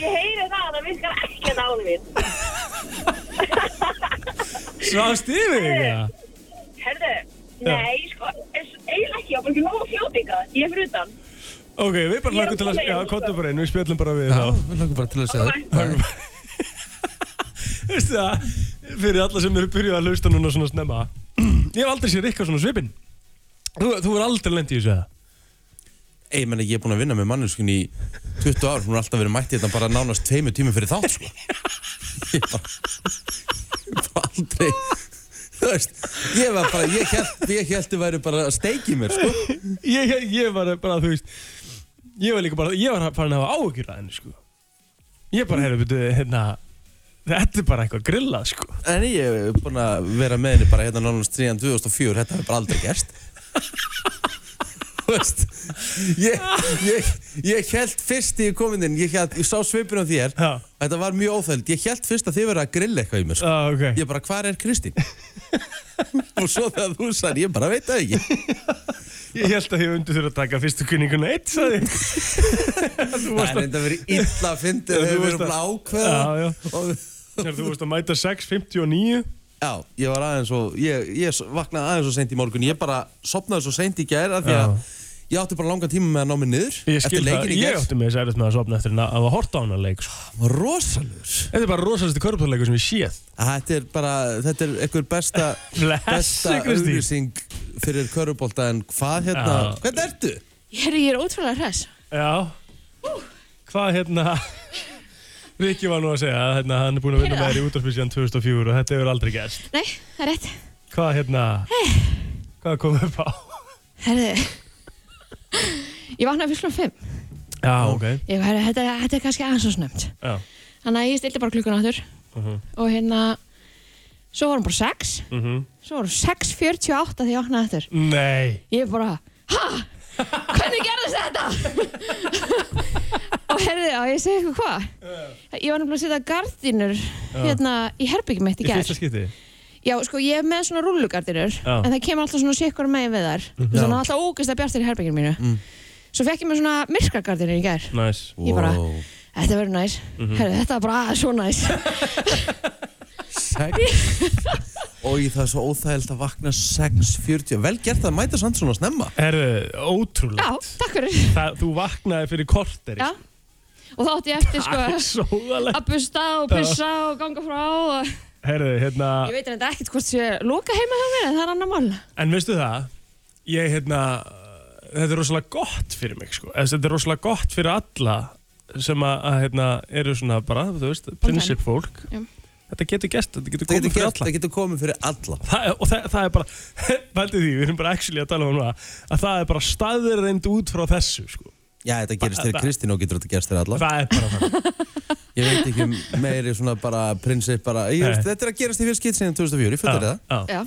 ég heyri það að það virkar ekki að náðu mín. Svast yfir þig, eða? Herðu, nei, sko, eiginlega ekki, ég var bara ekki nógu fljótinga. Ég er fyrir utan. Ok, við bara Ég hlökkum til að, að já, sko. bara inn, við spjöllum bara við Já, þá. við langar bara til að segja það. Veistu það, fyrir alla sem eru byrjuð að hlusta núna svona snemma. Ég hef aldrei séð eitthvað svona svipinn. Þú, þú er aldrei lendið í þessu eða? Ég menna, ég er búin að vinna með manneskun í 20 ár, hún er alltaf verið mætt í þetta bara nánast tveimu tímum fyrir þátt, sko. Ég bara aldrei, þú veist, ég var bara, ég held, ég held þið væri bara að steiki mér, sko. Ég, ég, var bara, þú veist, ég var líka bara, ég var farin að hafa áhugir að henni, sko. Ég bara, heyrðu, byrju, hérna, þetta er bara eitthvað grillað, sko. En ég hef búin að vera með henni bara hérna nánast 3. 2004, þetta hefur bara aldrei gerst. Þú veist, ég, ég, ég held fyrst í komindin, ég, held, ég sá svipin á þér, Já. þetta var mjög óþæld, ég held fyrst að þið verið að grilla eitthvað í mér, sko. Já, ok. Ég bara, hvað er Kristín? og svo þegar þú sagði, ég bara veit það ekki. Ég held að ég undir þurfa að taka fyrstu kunninguna eitt, sagði ég. Þú Það varst er að, enda verið illa að fyndi, Já, þau þú verið veist bara að- ákveða. Já, já. Og, þegar þú varst að mæta 6.59. já, ég var aðeins og, ég, ég vaknaði aðeins og seint í morgun, ég bara sopnaði svo seint í gær af því að ég átti bara langan tíma með að ná mig niður. Ég skil það, leikinn í ég gær. átti með þess aðeins með að sopna eftir að hafa hort á hana leik, sko. Það var rosalegur. Þetta er bara rosalasti körpáleikur sem ég séð. Þetta er bara, þetta er einhver besta, Blessi, besta Kristín. auðlýsing fyrir körubólta en hvað hérna, Já. hvernig ertu? Herri, ég er ótrúlega hress. Já. Hvað hérna, Rikki var nú að segja að hérna, hann er búin að vinna með þér í útvarpið síðan 2004 og þetta hefur aldrei gerst. Nei, það er rétt. Hvað hérna, hvað kom upp á? Herri, ég vaknaði fyrst klukkan 5. Já, ok. Ég, herri, þetta, þetta er kannski aðeins og snömt. Já. Þannig að ég stildi bara klukkan áttur Mhm. og hérna, svo var hann bara 6. Mhm. Svo var hann 6.48 þegar ég vaknaði eftir. Nei. Ég bara, ha? Hvernig gerðist þetta? og herri, og ég segi eitthvað hvað? Ég var nefnilega að setja gardínur hérna í herbyggjum mitt í Í gær. fyrsta skipti? Já, sko, ég er með svona rullugardinur Já. en það kemur alltaf svona sikkur megin við þar mm -hmm. þannig að það er alltaf að bjartir í herbygginu mínu Mm. svo fekk ég með svona myrkragardinur í gær Næs. Ég bara- Wow. þetta verður næs, Mhm. Herri, þetta var bara aðeins svo næs Sex Og það er svo óþægild að vakna 6.40 Vel gert að mæta samt svona snemma Herðu, Já, ótrúlegt. takk fyrir Það, þú vaknaði fyrir korteri. Já, og þá átti ég eftir sko að busta og pissa og ganga frá og... Herðu, hérna, ég veit reynda ekkert hvort sé loka heima hjá mér en það er annar mál en veistu það, ég hérna, þetta er rosalega gott fyrir mig, sko. Eða, Þetta er rosalega gott fyrir alla sem að, hérna, eru svona bara, þú veist, prinsip fólk. Já. Þetta getur gest, þetta getur komið fyrir alla. það getur komið fyrir alla Það, er- og það, það er bara, vældi því, við erum bara actually að tala um það, að það er bara staðreind út frá þessu, sko. Já, þetta gerist Það- Kristín og getur þetta gerst fyrir alla Það er bara það. Ég veit ekki um meiri svona bara prinsip bara ég. Þetta er að gerast í fyrst skitt sinni 2004, ég fyrir það Já.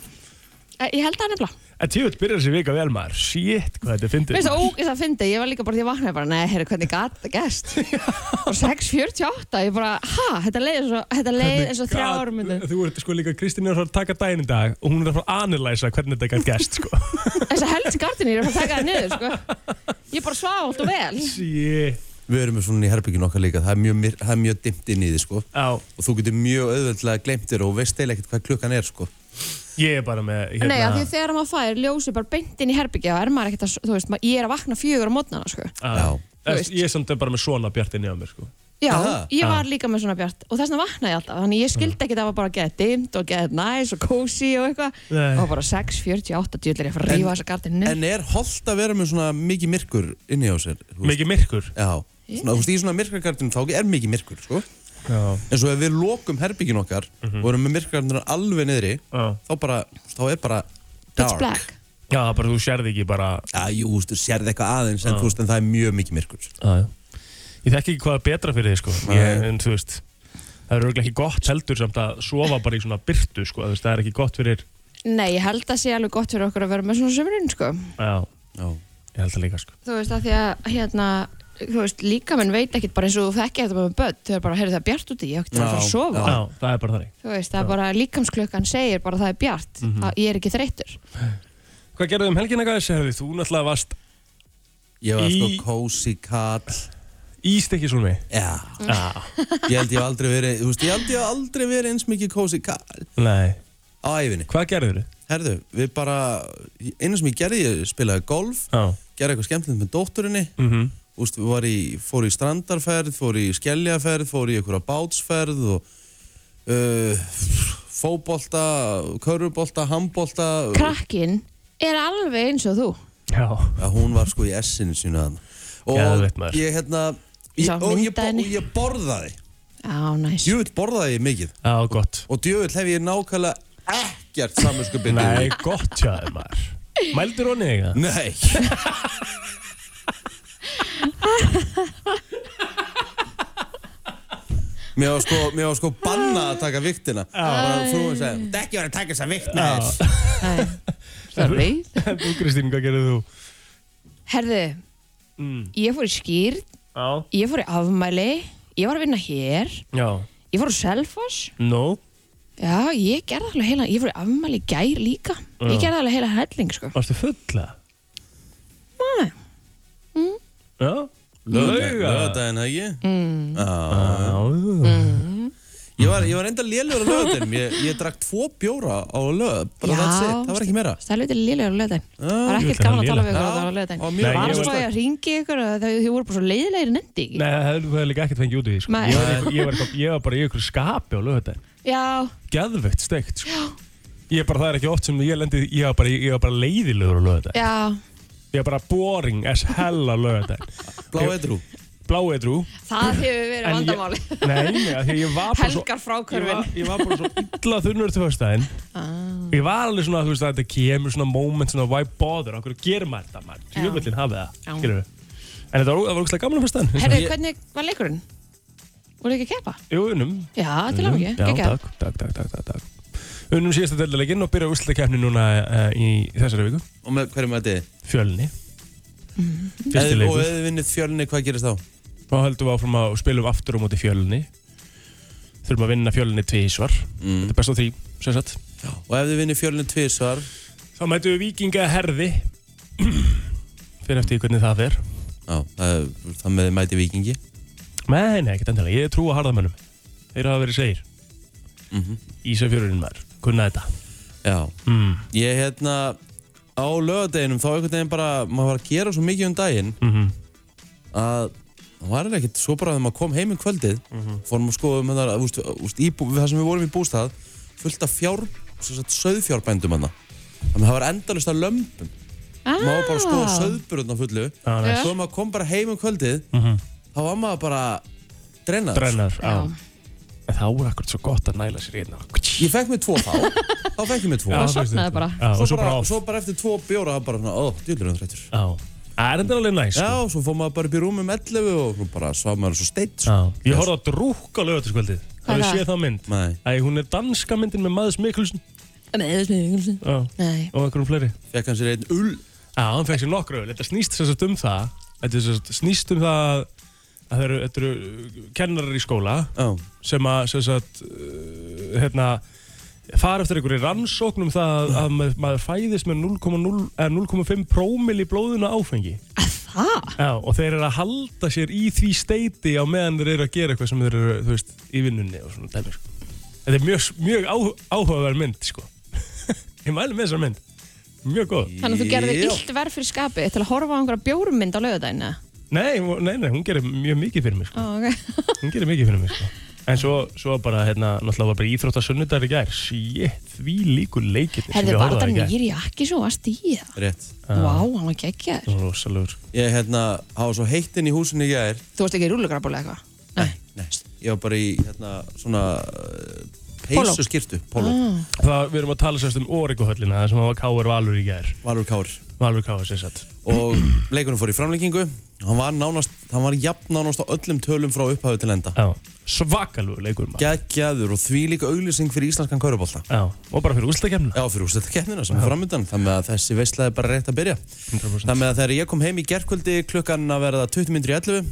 Já, ég held það nefnilega En tjóðt byrjar þessi vika vel maður, shit, hvað þetta er fyndið. Mér finnst það ógæst að fyndi, ég var líka bara því að vaknaði bara, nei, herri, hvernig gat þetta gæst? og 6.48, ég bara, ha, þetta leið, svo, þetta leið eins og þrjá myndu. Þú ert sko líka, Kristín er að fara að taka daginn í dag og hún er að fara að analysa hvernig þetta gætt gæst, sko. Þess að helst gardinir er að fara að taka það niður, sko. Ég bara svaf allt og vel. Shit. Við erum með svona í herbygginu okkar líka Það er mjög, er mjög dimmt inn í því sko ég er bara með, hérna, Nei, því að þegar maður fær ljósi bara beint inn í herbyggja, er maður ekkert að, þú veist, ma- ég er að vakna fjögur á mótnana, sko. Já. Já. Ég er samt bara með svona bjartinni á mér, sko. Já, Aha. ég Já. var líka með svona bjart og þess vegna vaknaði ég alltaf, þannig ég skildi ekki að það var bara að geta dimmt og geta næs og cozy og eitthvað. Og bara 6.48 djúlir ég að fara að rífa þessa gardinu. En er holdt að vera með svona mikið myrkur inni á sér? Mikið myrkur. Já Svona, þú veist, í svona myrkragartinu þá er mikið myrkur, sko. En svo ef við lokum herbyggin okkar og erum með myrkragartinu alveg niðri þá bara, þá er bara dark black. Já, bara þú sérði ekki bara, Já, jú, þú sérði eitthvað aðeins en, veist, en það er mjög mikið myrkur já, já. Ég þekki ekki hvað er betra fyrir þig, sko. En þú veist, það er auðvitað ekki gott heldur samt að sofa bara í svona byrtu, sko. Það er ekki gott fyrir, Nei, ég held að sé alveg gott fyrir okkur að vera með svona sömurinn, sko. já, Já, ég held það líka, sko. Þú veist, að því að, hérna, þú veist, líka minn veit ekkit bara eins og þú þekki þetta með börn, þau er bara, heyrðu það er bjart úti, ég hef ekkert að fara að sofa. já. Það er bara þannig. Þú veist, það er bara líkamsklukkan segir bara það er bjart, Mhm. að ég er ekki þreyttur. Hvað gerðu um helgina, segðu Þú náttúrulega varst ég var Í- sko cozy kall Ístekki svona mig Já, Já, ég held ég aldrei verið, þú veist, ég held ég aldrei verið eins mikið kósi nei á æfinni. Hvað gerður þið? Herðu, við bara, einu sem ég gerði, ég spilaði golf, Já gerði eitthvað skemmtilegt með dótturinni, mm Þú var í, fór í strandarferð, fór í skelljaferð, fór í einhverja bátsferð og uh, fótbolta, körubolta, handbolta. Krakkin er alveg eins og þú. Já Já, hún var sko í essinu sínu þannig. Og maður. ég hérna, ég, og ég, og ég borðaði. Já, næs. Djöfull borðaði ég mikið. Já, gott Og djöfull hef ég nákvæmlega ekkert samanskupið. Nei, gott hjá þér maður Mældur honni það? Nei. Mér var sko, mér var sko banna að taka viktina. Bara frúin segi, þetta ekki verið að taka þessa vikt með þér. Nei. Sorry. Þú Kristín, hvað gerðu þú? Herðu, Mm. ég fór í skýr, Já ég fór í afmæli, ég var að vinna hér, Já ég fór á Selfoss. Nó Já, ég gerði alveg heila, ég fór í afmæli í gær líka. Ég Já. gerði alveg heila helling, sko. Varstu fulla? Nei. Já Lögadaginn, ekki? Mm. Já. Já Ég var, ég var enda lélur á lögadaginn. Ég, ég drakk tvo bjóra á lögad. Bara that's it. Það var ekki meira. Stælu til liðlegur á löðin. Já. Það var ekkert það gaman var að tala við ykkur á það á mjög Nei, Var ég svo að ég ringi ykkur og þau voru bara svo leiðilegir nendi ekki. Nei, það hefði líka ekkert fengið út í því sko. Ég, var ég, ég bara í ykkur skapi á lögutæðin Já, Geðveikt steikt sko. Ég er bara, það er ekki oft sem ég lendi Ég var bara, ég var bara leiðilegur á já, Ég var bara boring as hell á lögutæðin Blá edru. Blá edru það hefur verið En ég- vandamáli. Nei, nei, af því að ég var bara svo Helgar ég frákörfin. ég var bara svo illa þunnur til föstudaginn Ah. Ég var alveg svona, þú veist, að þetta kemur svona moment svona, why bother, okkur gerir maður þetta maður Já. Tjöfullin hafið það, Já. skilur við En þetta var, það gaman að föstudaginn Herru, Ég- hvernig var leikurinn? Voru ekki að keppa? Jú, unnum Já, til að Unnum. ekki, Já, takk, takk, takk, takk, takk Unnum síðasta deltaleginn og byrja úrslutakefni núna uh, í þessari viku. Og með hverju með þetta? Fjölni. Mhm. Fyrsti Og leikur. ef þið vinnið fjölni, hvað gerist þá? Og höldum við áfram að spilum aftur á móti fjölni. Þurfum að vinna fjölni tvísvar Mm. Þetta er best á því, sem sagt. Og ef þið vinnið fjölni tvísvar, Þá mætum við vikinga herði. Fyrir eftir hvernig það fer. Já, það, það með mæti vikingi. Nei, nei, ekkert endilega, ég trú að harðamönnum. Þeir hafa verið segir. Mm Ísafjörurinn maður, kunna þetta Já. mm. Ég hérna, á lögadeginum, þá einhvern veginn bara, maður var að gera svo mikið um daginn Mm að það var ekkert svo bara þegar maður kom heim um kvöldið fórum að skoða um það, úst, úst, í, það sem við vorum í bústað fullt af fjár, sem sagt, söðfjárbændum þannig að það var endalist af lömpum Ah, maður var bara að skoða söðburðna fullu Já, næs. svo maður kom bara heim um kvöldið Mhm. þá var maður bara drennaður Drennar, Já. En þá er akkurat svo gott að næla sér hérna ég fekk mér tvo þá. Þá fekk ég mér tvo. Já. sofnaði þetta. bara. Já, og svo, bara off. svo bara eftir tvo bjóra það bara svona, ó, djúlur hann þreytur Já, það er þetta alveg næst já, svo fór maður bara upp í rúmum 11 og svo bara svaf maður svo steitt sko. Já, ég horfði á drúk á lögatiskvöldið Hvað er það? séð þá mynd? Nei, Æ, hún er danska myndin með Mads Mikkelsen. Nei, Já, og einhverjum fleiri. Fekk hann sér einn ull. Já, hann fekk sér nokkru. Þetta snýst sem sagt um það. Þetta er sem sagt, snýst um það að það eru, þetta eru kennarar í skóla Já, sem að sem sagt, uh, hérna fara eftir einhverju rannsóknum það að maður, maður fæðist með 0,0 eða 0,5 prómil í blóðuna áfengi það? Já, og þeir eru að halda sér í því steiti á meðan þeir eru að gera eitthvað sem þeir eru, þú veist, í vinnunni og svona dæmi, sko. Þetta er mjög, mjög áhugaverð mynd, sko. Ég mæli með þessar mynd. Mjög góð. Þannig að þú gerðir Já. illt verð fyrir skapi til að horfa á einhverja bjórmynd á lögudaginu? Nei, nei, nei, hún gerir mjög mikið fyrir mig, sko. Ó, ok. Hún gerir mikið fyrir mig, sko. En svo, svo bara, hérna, náttúrulega var bara íþróttasunnudagur í gær. Shit, því líkur leikirnir Herði, ég var horfði á þetta í gær. nýri jakki svo að stíða? rétt Vá, hann var geggjaður. Rosalegur. Ég hérna, hafa svo heitt inn í húsinu í gær Þú varst ekki í rúlugrabúli eitthvað? Nei. Nei, ég var bara í hérna svona uh, Póló. peysu skýrtu, póló, Ah. Það, við erum að tala sérst um Órikuhöllina, það sem var Káur Valur í gær. Valur Kár Valur Káur, sér satt. og leikurinn fór í framlengingu hann var nánast, hann var jafn nánast á öllum tölum frá upphafi til enda Já, svakalugur leikur maður. geggjaður og því líka auglýsing fyrir íslenskan kaurubólta Já, og bara fyrir úrstakefnina. Já, fyrir úrstætta keppnina sem er framöndan þannig að þessi veistlega er bara rétt að byrja 100%. þannig að þegar ég kom heim í gerkvöldi klukkan að verða 20 minnir í 11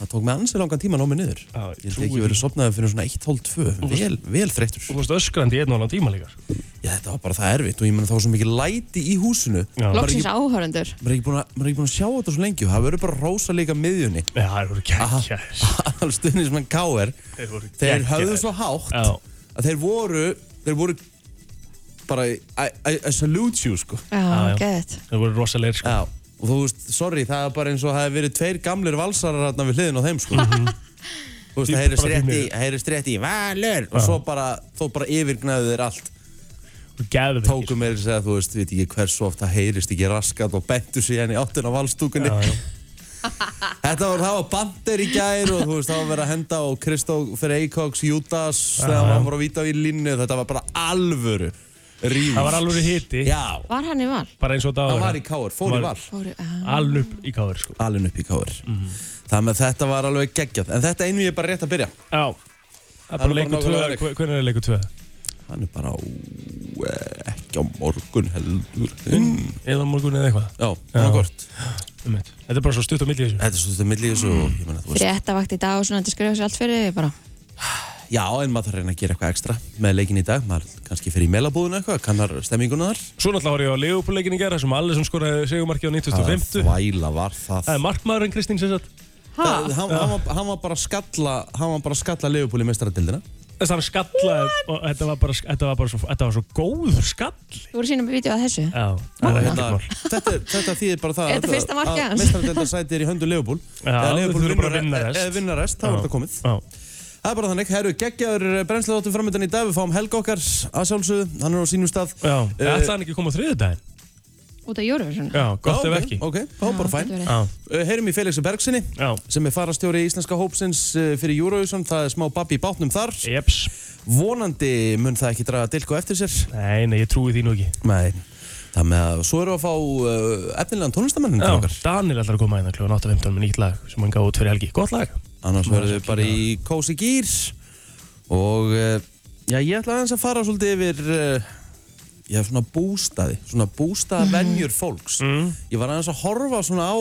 Það tók mig ansi langan tíma að ná mig niður. Já, ég held ekki verið sopnaði fyrir svona 1-12-2 Vel, vel þreyttur. Þú fórst öskrandi í einn og annan tíma líka sko. Já, þetta var bara það erfitt og ég meina það var svo mikið læti í húsinu. Já. Maður er Loksins ekki- áhörundur maður er ekki búin að- maður er ekki búin að sjá þetta svo lengi og það verður bara rosa líka miðjunni. Já, það voru geggjaðir. Alls stundin sem hann káir Þeir voru Þeir höfðu svo hátt Já, að þeir voru þeir voru bara I, I, I salute you sko. Já, Já, já. geðið þeir voru rosalegir sko. Já, og þú veist, sorry, það er bara eins og það hefur verið tveir gamlir valsarar hérna við hliðin á þeim sko. Þú veist, það heyrist rétt í, heyrist rétt í Valur. Og svo bara, þó bara yfirgnæðu þeir allt. Tóku mér að segja, þú veist, veit ekki hversu oft það heyrist ekki raskat og bentu sig henni áttina á valstúkunni Já, já. Þetta var, það var bandir í gær og þú veist, það var verið að henda á Kristófer Eikoks, Judas þegar hann var að víta á í línu, þetta var bara alvöru rífus. Það var alveg hiti. Já, Var hann í val? Bara eins og það hann var í káur, fór í Var- val. Fóru, já. Alveg upp í káður sko. Alin upp í káur Það með þetta var alveg geggjað. En þetta einu ég er bara rétt að byrja. Já. Það er bara leikur tvö. nákvæmlega leik. hve- Hvernig er leikur tvö? Hann er bara á, eh, ekki á morgun heldur. Mm. Eða á morgun eða eitthvað. Já, það var um eitt. Þetta er bara svo stutt á milli í þessu. Þetta er svo þetta milli þessu og ég meina þú veist. Fréttavakt í dag og svona þetta skrifa sér allt fyrir þig bara Já, en maður þarf að reyna að gera eitthvað ekstra með leikin í dag. Maður kannski fyrir í melabúðinu eitthvað, kannar stemminguna þar. Svo náttúrulega var ég á Leopold-leikin í gera sem Alisson skoraði segumarki á Hvaða 1950 þvæla var það? Það er markmaðurinn Kristín sem sagt. Það- hann, hann, var, hann var bara að skalla Hann var bara að skalla Leopold í mestaradildina Þess að hann skallaði og þetta var bara, þetta var bara svo, þetta var svo góður skall Þú voru sínum við vídeo að þessu. Já, það Og er ekkert mál. Þetta, er- þetta þýðir bara það Er þetta fyrsta markið hans? Mestaradildasæti er í höndu Leopold. Já, þau þurfa bara að vinna rest. Eða vinna rest, þá er þetta komið. Já, Það er bara þannig, herru, geggjaður brennsleðóttum framöndan í dag. Við fáum Helga okkar að sjálfsögðu. Hann er á sínum stað. Já. Eh, Ætlaði hann ekki að koma á þriðudaginn? Út af Eurovision. Já, gott Já, ef ekki. Ok, þá bara Já, fæn. Já, Uh, Heyrum í Felixi Bergsinni já. sem er farastjóri íslenska hópsins uh, fyrir Eurovision, það er smá babbi í bátnum þar. Jeps. Vonandi mun það ekki draga dilko eftir sér. Nei, nei, ég trúi því nú ekki. Nei, það með að svo erum við að fá uh, efnilegan tónlistamannin til Já, okkar. Daniel ætlar að koma hérna kl. 8.15 með nýtt lag sem hann gaf út fyrir helgi. Gott lag annars verðum við bara í Cozy Gear og uh, já, ég ætla aðeins að fara svolítið yfir uh, já, svona bústaði svona bústaðvenjur fólks. Mm. ég var aðeins að horfa svona á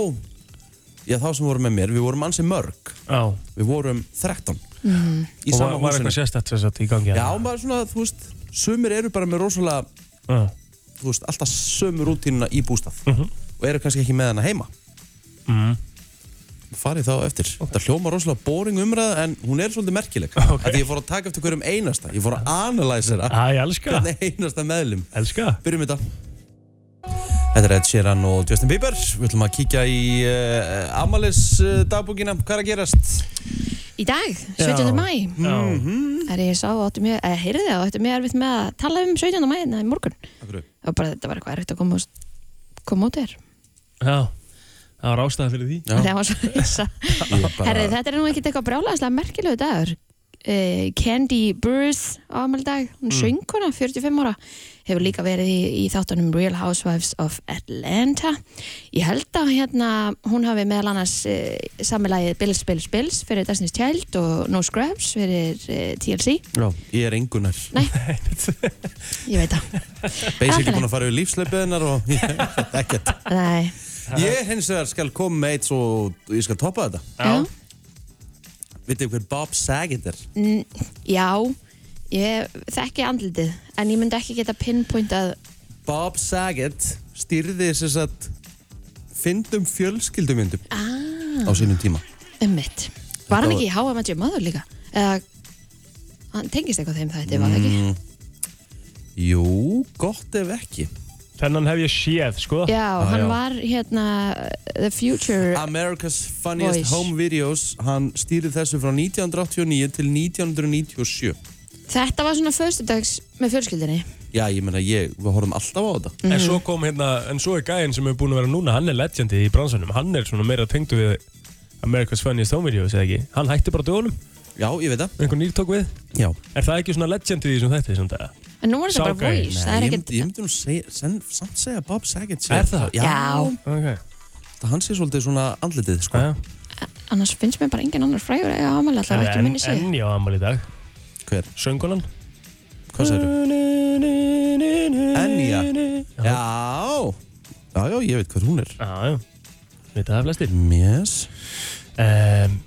já, þá sem voru með mér, við vorum ansi mörg. Já, við vorum 13 í og var, sama var húsinu. eitthvað sérstætt sem sagt í gangi Já, hérna? maður svona, þú veist, sumir eru bara með rosalega, Já, þú veist, alltaf sömu rútínuna í bústað Mhm. og eru kannski ekki með hana heima. mm. Farið þá eftir. Það hljóma rosalega boring umræða en hún er svolítið merkileg. Ok. Því ég fór að taka eftir hverjum einasta. Ég fór að analysera Æ, ég elska hvernig einasta meðlum. Elska Byrjum þetta. Þetta er Ed Sheeran og Justin Bieber. Við ætlum að kíkja í uh, Amalis uh, dagbúkina. Hvað er að gerast? Í dag, 17. mæ Já, Er ég sá áttu mjög, eða heyrði það áttu mjög erfitt með að tala um 17. mæ en í morgun Akkur. Það var bara, þetta var eitthvað erfitt að koma, koma út þér já Það var ástæða fyrir því. Já. Það var svo bara- Herri, þetta er nú ekkert eitthvað brjálæðislega merkilegu dagur. Uh, Candy Burrs á amal dag, hún mm. söngkona 45 ára, hefur líka verið í, í þáttunum Real Housewives of Atlanta. Ég held að hérna hún hafi meðal annars uh, samilagið Bills, Bills, Bills fyrir Destiny's Child og No Scrubs fyrir uh, TLC Já, ég er engunar. Nei, ég veit það. Basically búin að fara yfir lífsleipið hennar og ekkert. Nei, Ég hins vegar skal koma með eitt svo ég skal toppa þetta. Vitið hver Bob Saget er? N já ég þekki andlitið en ég myndi ekki geta pinpointað Bob Saget stýrði þess að fyndum fjölskyldumyndum ah, á sínum tíma. um mitt Var hann ekki í Met Your Mother líka? Eða hann tengist eitthvað þeim þetta, var það ekki? Mm, jú, gott ef ekki. Þennan hef ég séð, sko Já, hann já. var hérna The Future America's Funniest Voice. Home Videos, hann stýrði þessu frá 1989 til 1997. Þetta var svona föstudags með fjölskyldinni Já, ég meina, ég, við horfum alltaf á þetta. En svo kom hérna, en svo er gæinn sem er búin að vera núna, hann er legendi í bransanum, hann er svona meira tengdu við America's Funniest Home Videos, eða ekki? Hann hætti bara dögunum, Já, ég veit það. einhvern nýr tók við. Já. Er það ekki svona legendi í þessum þætti, svona það? En nú er þetta bara voice Það er ég ekkert ég myndi nú samt segja Bob Saget sé Er það? Já, Já. Ok, það hann sé svolítið svona andlitið, sko. já. Annars finnst mér bara engin annar frægur eða ámæli alltaf ekki minni sig en já, amal í dag. Hver? Söngunan? Hvað segir Enya? Já. Já. Já, já, ég veit hvað hún er. Já, já. Veit það flestir. Um,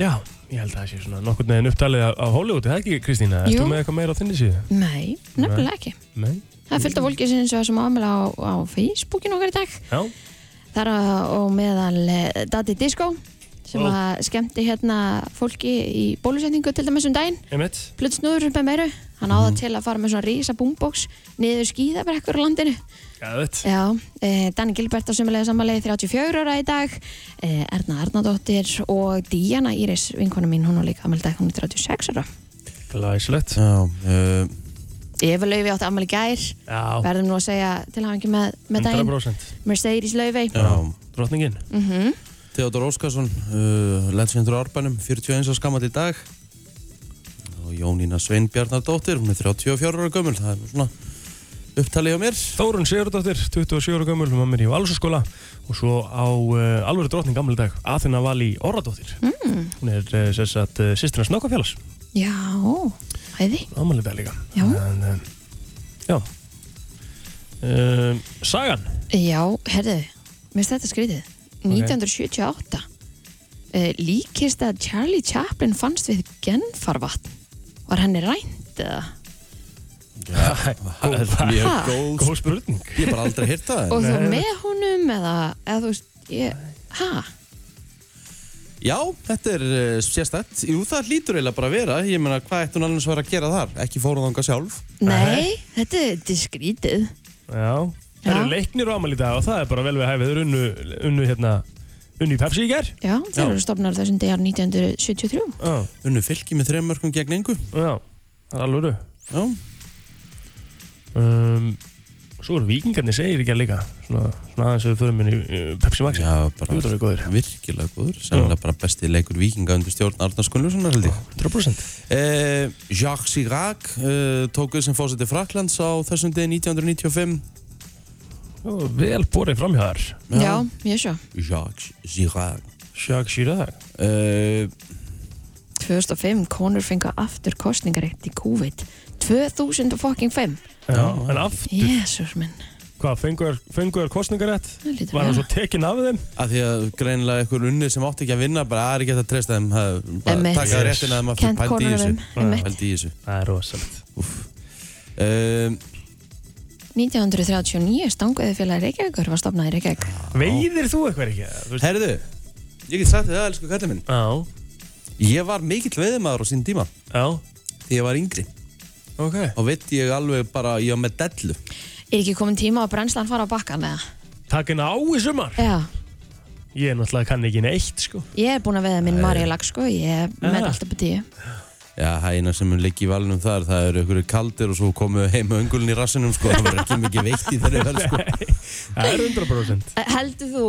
Já, ég held að það sé svona nokkurn veginn upptalið af Hollywood, er það ekki Kristína? Jú. Ertu með eitthvað meira á þinni síðu? Nei, nefnilega ekki. Nei? Það er fullt af fólki sem, sem ámæla á, á Facebookinu okkar í dag. Já, Það er á meðal eh, Daddy Disco sem að skemmti hérna fólki í bólusetningu til dæmis um daginn. einmitt. Plutt snúður upp með meiru. Hann áða til að fara með svona rísa boombox niður skíðabrekkur á landinu. Gæðvett. Já, eh, Danni Gilbert á sömulega samanlega 34 ára í dag, eh, Erna Arnardóttir og Díana Íris, vinkona mín, hún á líka ammæli dag, hún er 36 ára. Glæsilegt. Já, uh, Eva Laufi átti ammæli gær, Já, verðum nú að segja til hafa ekki með, með daginn. 100%. Mercedes Laufi. já. Drottningin. Mm Theodor Óskarsson, uh, legendur á Árbænum, 41 á skamall í dag og Jónína Sveinbjarnardóttir, hún er 34 ára gömul, það er svona upptalið á mér. Þórun Sigurdóttir, 27 ára gömul, mamma mér í Valsaskóla og svo á uh, alvöru drottning gammal dag, Aþina Vali Orradóttir. Mm. Hún er uh, sess að uh, sýstina Snákafjallas, Já, hæði. ámæli dag líka. Já. En, uh, já. Uh, sagan. Já, herðu, mér finnst þetta skrítið. 1978 uh, líkist að Charlie Chaplin fannst við genfarvatn. Var henni rænt eða? Það er mjög góð, Góð spurning. ég hef bara aldrei hýrt það. Og þú með honum eða, eða þú veist, ég, ha? Já, þetta er uh, sérstætt. Jú, það hlýtur eiginlega bara að vera. Ég meina, hvað ætti hún annars að vera að gera þar? Ekki fóruðanga sjálf. Nei, þetta er- þetta er skrítið. Já. Það eru leiknir á dag og það er bara vel við hæfið. Þeir eru unnu, unnu hérna, unnu í Pepsi í ger. Já, þeir eru stopnar þessum degar 1973. Já. Unnu fylki með þreim mörgum gegn engu. Já. Það er alvöru. Já, Um, svo eru vikingarnir segir ekki að líka svona, svona aðeins að við förum inn í uh, Pepsi Max já bara Jú, það er góður. virkilega góður. Sannlega bara besti leikur vikinga undir stjórn Arnars Gunnlaugssonar, held ég. 100% Eh, Jacques Chirac uh, tók við sem fósiti Fraklands á þessum degi 1995. Vel borið framhjáðar Já, ég svo. Jacques Chirac. Jacques Chirac Uh, 2005, konur fengu aftur kostningarétt í COVID. 2005. Já, en aftur, Jésús minn. hvað, fengur kostningarétt? Það lítur Var hann vel. svo tekinn af þeim? að því að greinilega einhver unni sem átti ekki að vinna bara "Ah, er ekki hægt að treysta þeim það- bara taka það réttina að um, einmitt. pældi í þessu Það er rosalegt um, 1939 stanguði félagi Reykjavíkur var stopnað í Reykjavík. Veiðir þú eitthvað ekki? Herðu, ég get sagt þér það, elsku kallið minn. Já, Ég var mikill veiðmaður á sín tíma. Já, því ég var yngri. Ok. Og veit ég alveg bara, ég var með dellu. Er ekki komin tíma að brennslan fara á bakkan eða? Takk henni á í sumar? Já, Ég er náttúrulega kann ekki neitt, sko. Ég er búin að veða minn Marja lag sko, ég er með alltaf på tíu. Já, það eina sem mun liggi í valnum þar það eru einhverju kaldir og svo komu heim með öngulin í rassinum sko, það verður ekki mikið veitt í þeirri vel sko. Það er 100% Eh, Heldur þú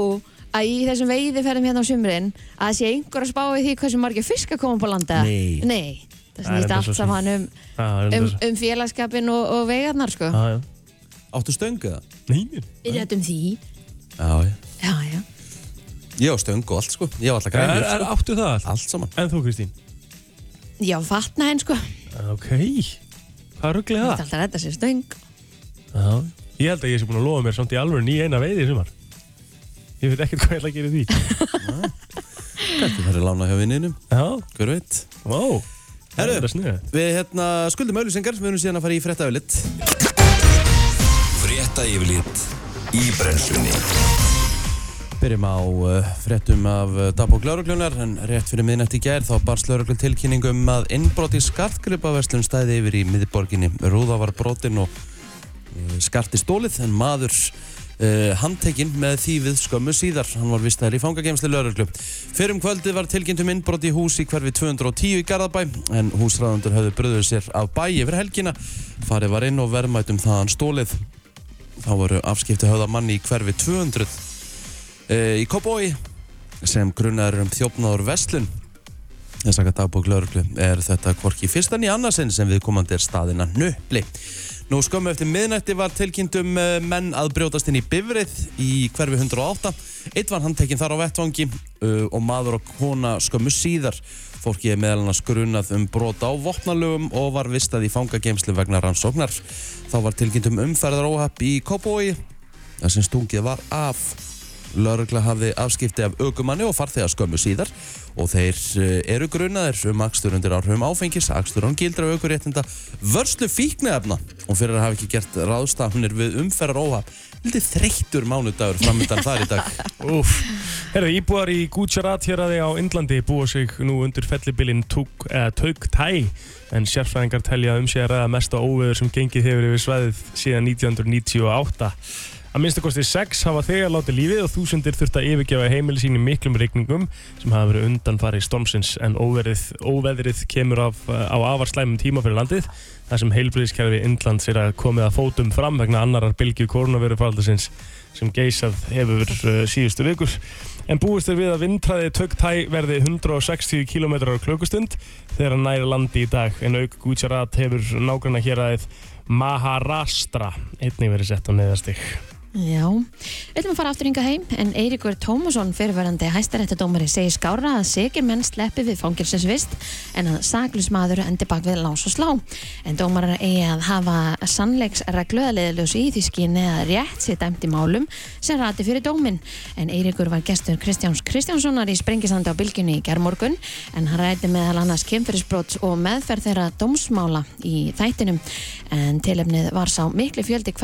að í þessum veiðiferðum hérna á sumrin að sé einhver að spá í því hversu margir fiskar koma upp á landa? Nei. Nei, það Það snýst allt saman um, Það um, um félagskapin og, og veigarnar sko. Já, já Áttu stöngu það? Nei, nei. Við réttum því. Já, já Já, já. Ég á stöngu og allt sko, ég á alltaf Er, Já, fatna henn sko. Ok. Hvað ruggli Það? er það? alltaf að redda sér stöng. Já. Ég held að ég sé búin að lofa mér samt í alveg ný eina veiði í sumar. Ég veit ekkert hvað ég ætla að gera því. Kannski það er lánað hjá vinninum, Já, hver veit? Wow Herru. Er Við hérna skuldum auðlýsingar, við erum síðan að fara í Frétta yfirlit í brennslunni Byrjum á uh, fréttum af uh, dagbók lauruglunar en rétt fyrir miðnætti í gær þá barst lauruglu tilkynningum að innbrot í skartgripaverslun stæði yfir í miðborginni. Rúða var brotin og uh, skarti stólið en maður uh, handtekinn með þýfið skömmu síðar. Hann var vistaður í fangageimsli lauruglu. Fyrir um kvöldið var tilkynnt um innbrot í hús í hverfi 210 í Garðabæ en húsræðandur höfðu bröðuð sér af bæ yfir helgina. Farið var inn og verðmætum þaðan stólið. Þá voru afskipti höfða manni í hverfi 200 e, í Kópói sem grunnar um þjófnaður Vestlun þess að dagbók lauruglu er þetta hvorki fyrst en í annarsinn sem viðkomandi er staðina nöppli Nú skömmu eftir miðnætti var tilkynnt um uh, menn að brjótast inn í bifrið í hverfi 108 Eitt var handtekinn þar á vettvangi uh, og maður og kona skömmu síðar. Fólki er meðal annars grunnað um brota á vopnalögum og var vistað í fangageimslu vegna rannsóknar. Þá var tilkynnt um umferðaróhapp í Kópói þar sem stungið var af Lörgla hafði afskipti af aukumanni og farþega skömmu síðar og þeir eh, eru grunaðir um akstur undir áhrifum áfengis, akstur án gildra aukuréttinda, vörslu fíknefna og fyrir að hafa ekki gert ráðstafnir við umferðar óhaf. Lítið þreyttur mánudagur framöndan þar í dag. Úf. Herðu, íbúar í Gujarat hér á Indlandi búa sig nú undir fellibilinn Tauk Thai en sérfræðingar telja um sig að ræða mesta óveður sem gengið hefur yfir svæðið síðan 1998. Að minnstakosti sex hafa þegar látið lífið og þúsundir þurft að yfirgefa heimili sín í miklum regningum sem hafa verið undanfari stormsins en óveðrið, óveðrið kemur af, á afar slæmum tíma fyrir landið þar sem heilbriðiskerfi Indlands er að komið að fótum fram vegna annarar bylgi koronavirufaldasins sem geysað hefur uh, síðustu vikur. En búist er við að vindræði tögtæ verði 160 km á klukustund þegar hann næri landi í dag en auk Gujarat hefur nágranna hér aðeins Maharashtra einnig verið sett á neðastig. Já, við ætlum að fara aftur yngar heim en Eiríkur Tómasson fyrirverandi hæstaréttadómari segir skára að segir menn sleppi við fangilsinsvist en að saklusmaður endi bak við lás og slá. En dómarar eigi að hafa sannleiksreglu að leiðilegs í því skyni að rétt sér dæmt í málum sem rati fyrir dómin en Eiríkur var gestur Kristjáns Kristjánssonar í sprengisandi á bylginni í gerðmorgun en hann ræti meðal annars kemfyrirsbrot og meðferð þeirra dómsmála í þættinum. En tilefnið var sá miklu fjöldi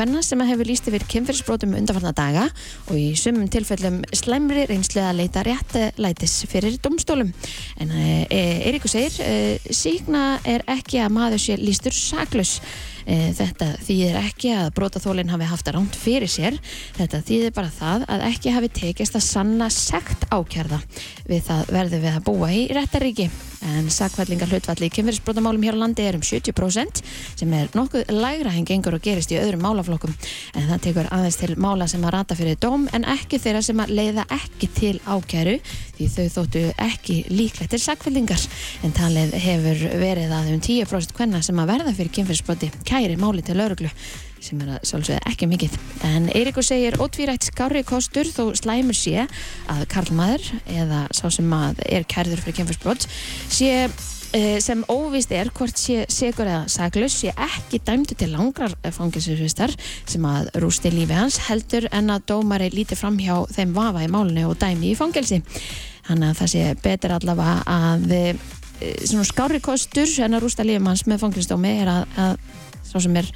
kemfyrirsbrotum undanfarnar daga og í sumum tilfellum slemri reynslu að leita réttlætis fyrir domstólum. En Eiríkur segir, síkna er ekki að maður sé lístur saklaus. Þetta þýðir ekki að brotaþólinn hafi haft að ránt fyrir sér. Þetta þýðir bara það að ekki hafi tekist að sanna sekt ákjærða við það verður við að búa í réttaríki. En sakvælingar hlutvalli í kynverðisbrotamálum hér á landi er um 70% sem er nokkuð lægra en gengur og gerist í öðrum málaflokkum. En það tekur aðeins til mála sem að rata fyrir dóm en ekki þeirra sem að leiða ekki til ákjæru því þau þóttu ekki líklegt til sakvælingar. En talið hefur verið að um 10% hvenna sem að verða fyrir kynverðisbroti kæri máli til lauruglu sem er að sjálfsögða ekki mikið. En Eiríkur segir ótvírætt skári kostur þó slæmur sé að karlmaður eða sá sem að er kærður fyrir kynfyrsbrot sé eh, sem óvist er hvort sé segur eða saglus sé ekki dæmdu til langrar fangilsvistar sem að rústi lífi hans heldur en að dómari líti fram hjá þeim vafa í málunni og dæmi í fangilsi. Þannig að það sé betur allavega að e, svona skári kostur en að rústa lífi hans með fangilsdómi er að, að sá sem er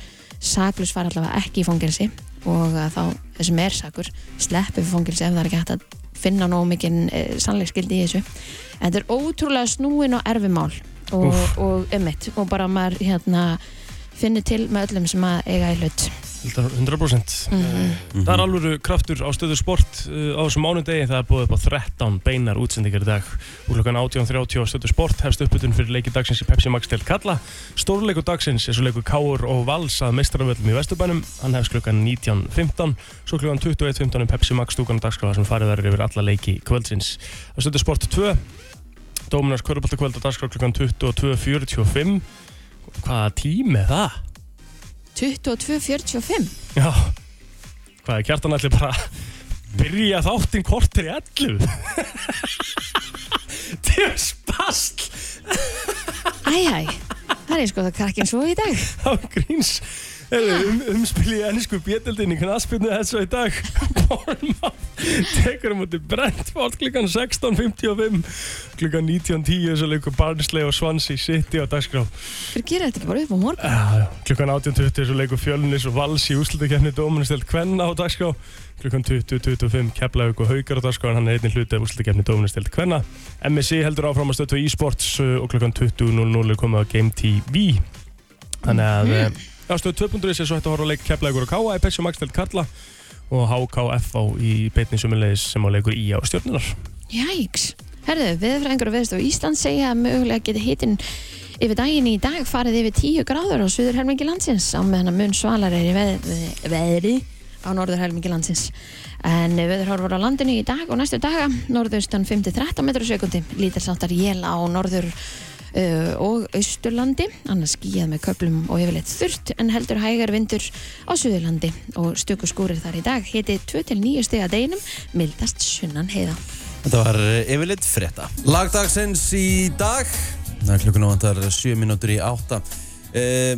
saklus fara allavega ekki í fangilsi og þá þessum er sakur sleppi fyrir fangilsi ef það er ekki hægt að finna nóg mikinn e, sannleikskildi í þessu. En þetta er ótrúlega snúin og erfimál og, og ummitt og bara maður hérna finnir til með öllum sem að eiga í hlut 100% Mhm. Það er alveg kraftur á stöðu sport uh, á þessum mánudegi, það er búið upp á 13 beinar útsendingar í dag. Úr klokkan 18.30 á stöðu sport hefst uppbytun fyrir leiki dagsins í Pepsi Max til Kalla Stórleiku dagsins er svo leiku Káur og Vals að meistaravöldum í Vesturbænum. Hann hefst klokkan 19.15 svo klokkan 21.15 um Pepsi Max stúkan og dagskráða sem farið verður yfir alla leiki kvöldsins. Á stöðu sport 2 Dóminars Köruboltakvöld á dagskráða klokkan 22.45 Hvaða tími það? 22.45 Já, hvað er kjartan allir bara byrja þáttinn kortir í 11 Þetta er spast Æjæj, það er sko það krakkin svo í dag. Á gríns. um, umspil í ennsku bjöldinni knaspinu þessu í dag. Bornmátt tekur um í Brentford klukkan 16.55 klukkan 19.10 þessu leikur Barnsley og Swansea City á dagskrá. Fyrir gera þetta ekki bara upp á morgun? Já, já. klukkan 18.20 þessu leikur Fjölnis og Vals í úslutakefni Dóministelt Kvenna á dagskrá. Klukkan 20.25 Keflavík og Haukar á dagskrá hann er einnig hluti af úslutakefni Dóministelt Kvenna. MSI heldur áfram að stötu í e-sports uh, og klukkan 20.00 komið á Game TV þannig að mm. Já, stöð 2.is er svo hægt að horfa á leik Keflavíkur og Káa í Pepsi Max til Kalla og HKFA í beitni sumulegis sem á leikur í á stjórnunar. Jæks Herðu, viðfræðingur og viðstof Ísland segja að mögulega geti hitinn yfir daginn í dag farið yfir 10 gráður á suður helmingi landsins á meðan að mun svalar er í veðri, veðri á norður helmingi landsins en viðhorfur á landinu í dag og næstu daga norðaustan 5-13 metrar á sekundi lítir sáttar jél á norður uh, og austurlandi annars skíjað með köplum og yfirleitt þurrt en heldur hægar vindur á suðurlandi og stöku skúrir þar í dag hiti 2-9 steg að deginum mildast sunnan heiða Þetta var eh, yfirleitt frétta. Lagdagsins í dag, það er klukkun á vantar 7 mínútur í 8. Uh,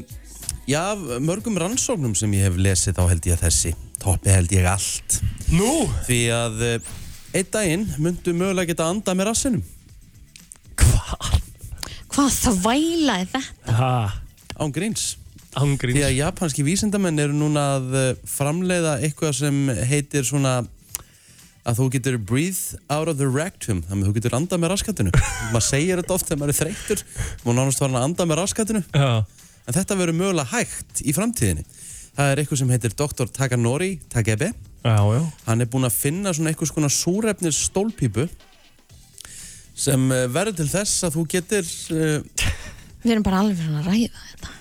já, mörgum rannsóknum sem ég hef lesið þá held ég að þessi toppi held ég allt. Nú? Því að uh, einn daginn myndu mögulega geta anda með rassinum Hvað? Hvað þvæla er þetta? Ha, án gríns. Ángríns Því að japanski vísindamenn eru núna að uh, framleiða eitthvað sem heitir svona að þú getur breathe out of the rectum. Þannig að þú getur andað með raskatinu. Maður segir þetta oft þegar maður er þreyttur. Maður nánast var hann að anda með raskatinu. Já, en þetta verður mögulega hægt í framtíðinni. Það er eitthvað sem heitir Dr. Takanori Takebe. Já, já. Hann er búinn að finna svona eitthvað svona súrefnis stólpípu sem uh, verður til þess að þú getur uh, Við erum bara alveg fyrir að ræða þetta.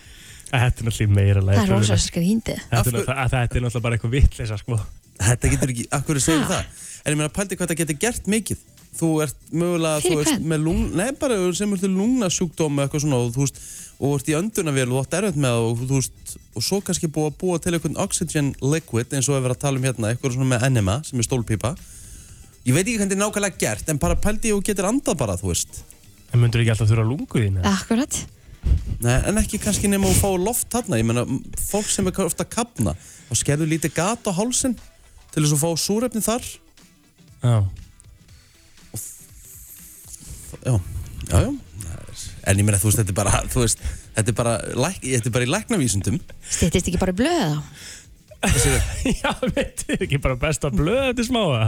Þetta er náttúrulega meira leið Það er rosa skrýndið Þetta er náttúrulega er bara eitthvað vitleisa sko. Þetta getur ekki, akkur er Ha? það? En ég meina pældi hvað þetta getur gert mikið. Þú ert mögulega, Fyrir þú veist, hvern? með lung, nei bara sem ert lungnasjúkdóm eða eitthvað svona og þú veist, og ert í öndunavél og þú átt erfitt með það og þú veist, og svo kannski búið að búa til eitthvað oxygen liquid eins og við verðum að tala um hérna, eitthvað svona með enema sem er stólpípa ég veit ekki hvernig þetta er nákvæmlega gert en bara pældi og getur andað bara, þú veist En myndur ekki alltaf þurfa lungu þín? Akkurat Nei, en ekki kannski nema að fá loft þarna ég meina, m- fólk sem er ofta að kapna þá skerðu lítið gat á hálsin til þess að fá súrefni þar Já Já, já, já. En ég meina, þú veist, þetta er bara, þú veist, þetta er bara, læk, þetta er bara í læknavísundum. Stýttist ekki bara í blöð þá Já, veit þið ekki bara best að blöða þetta smá eða?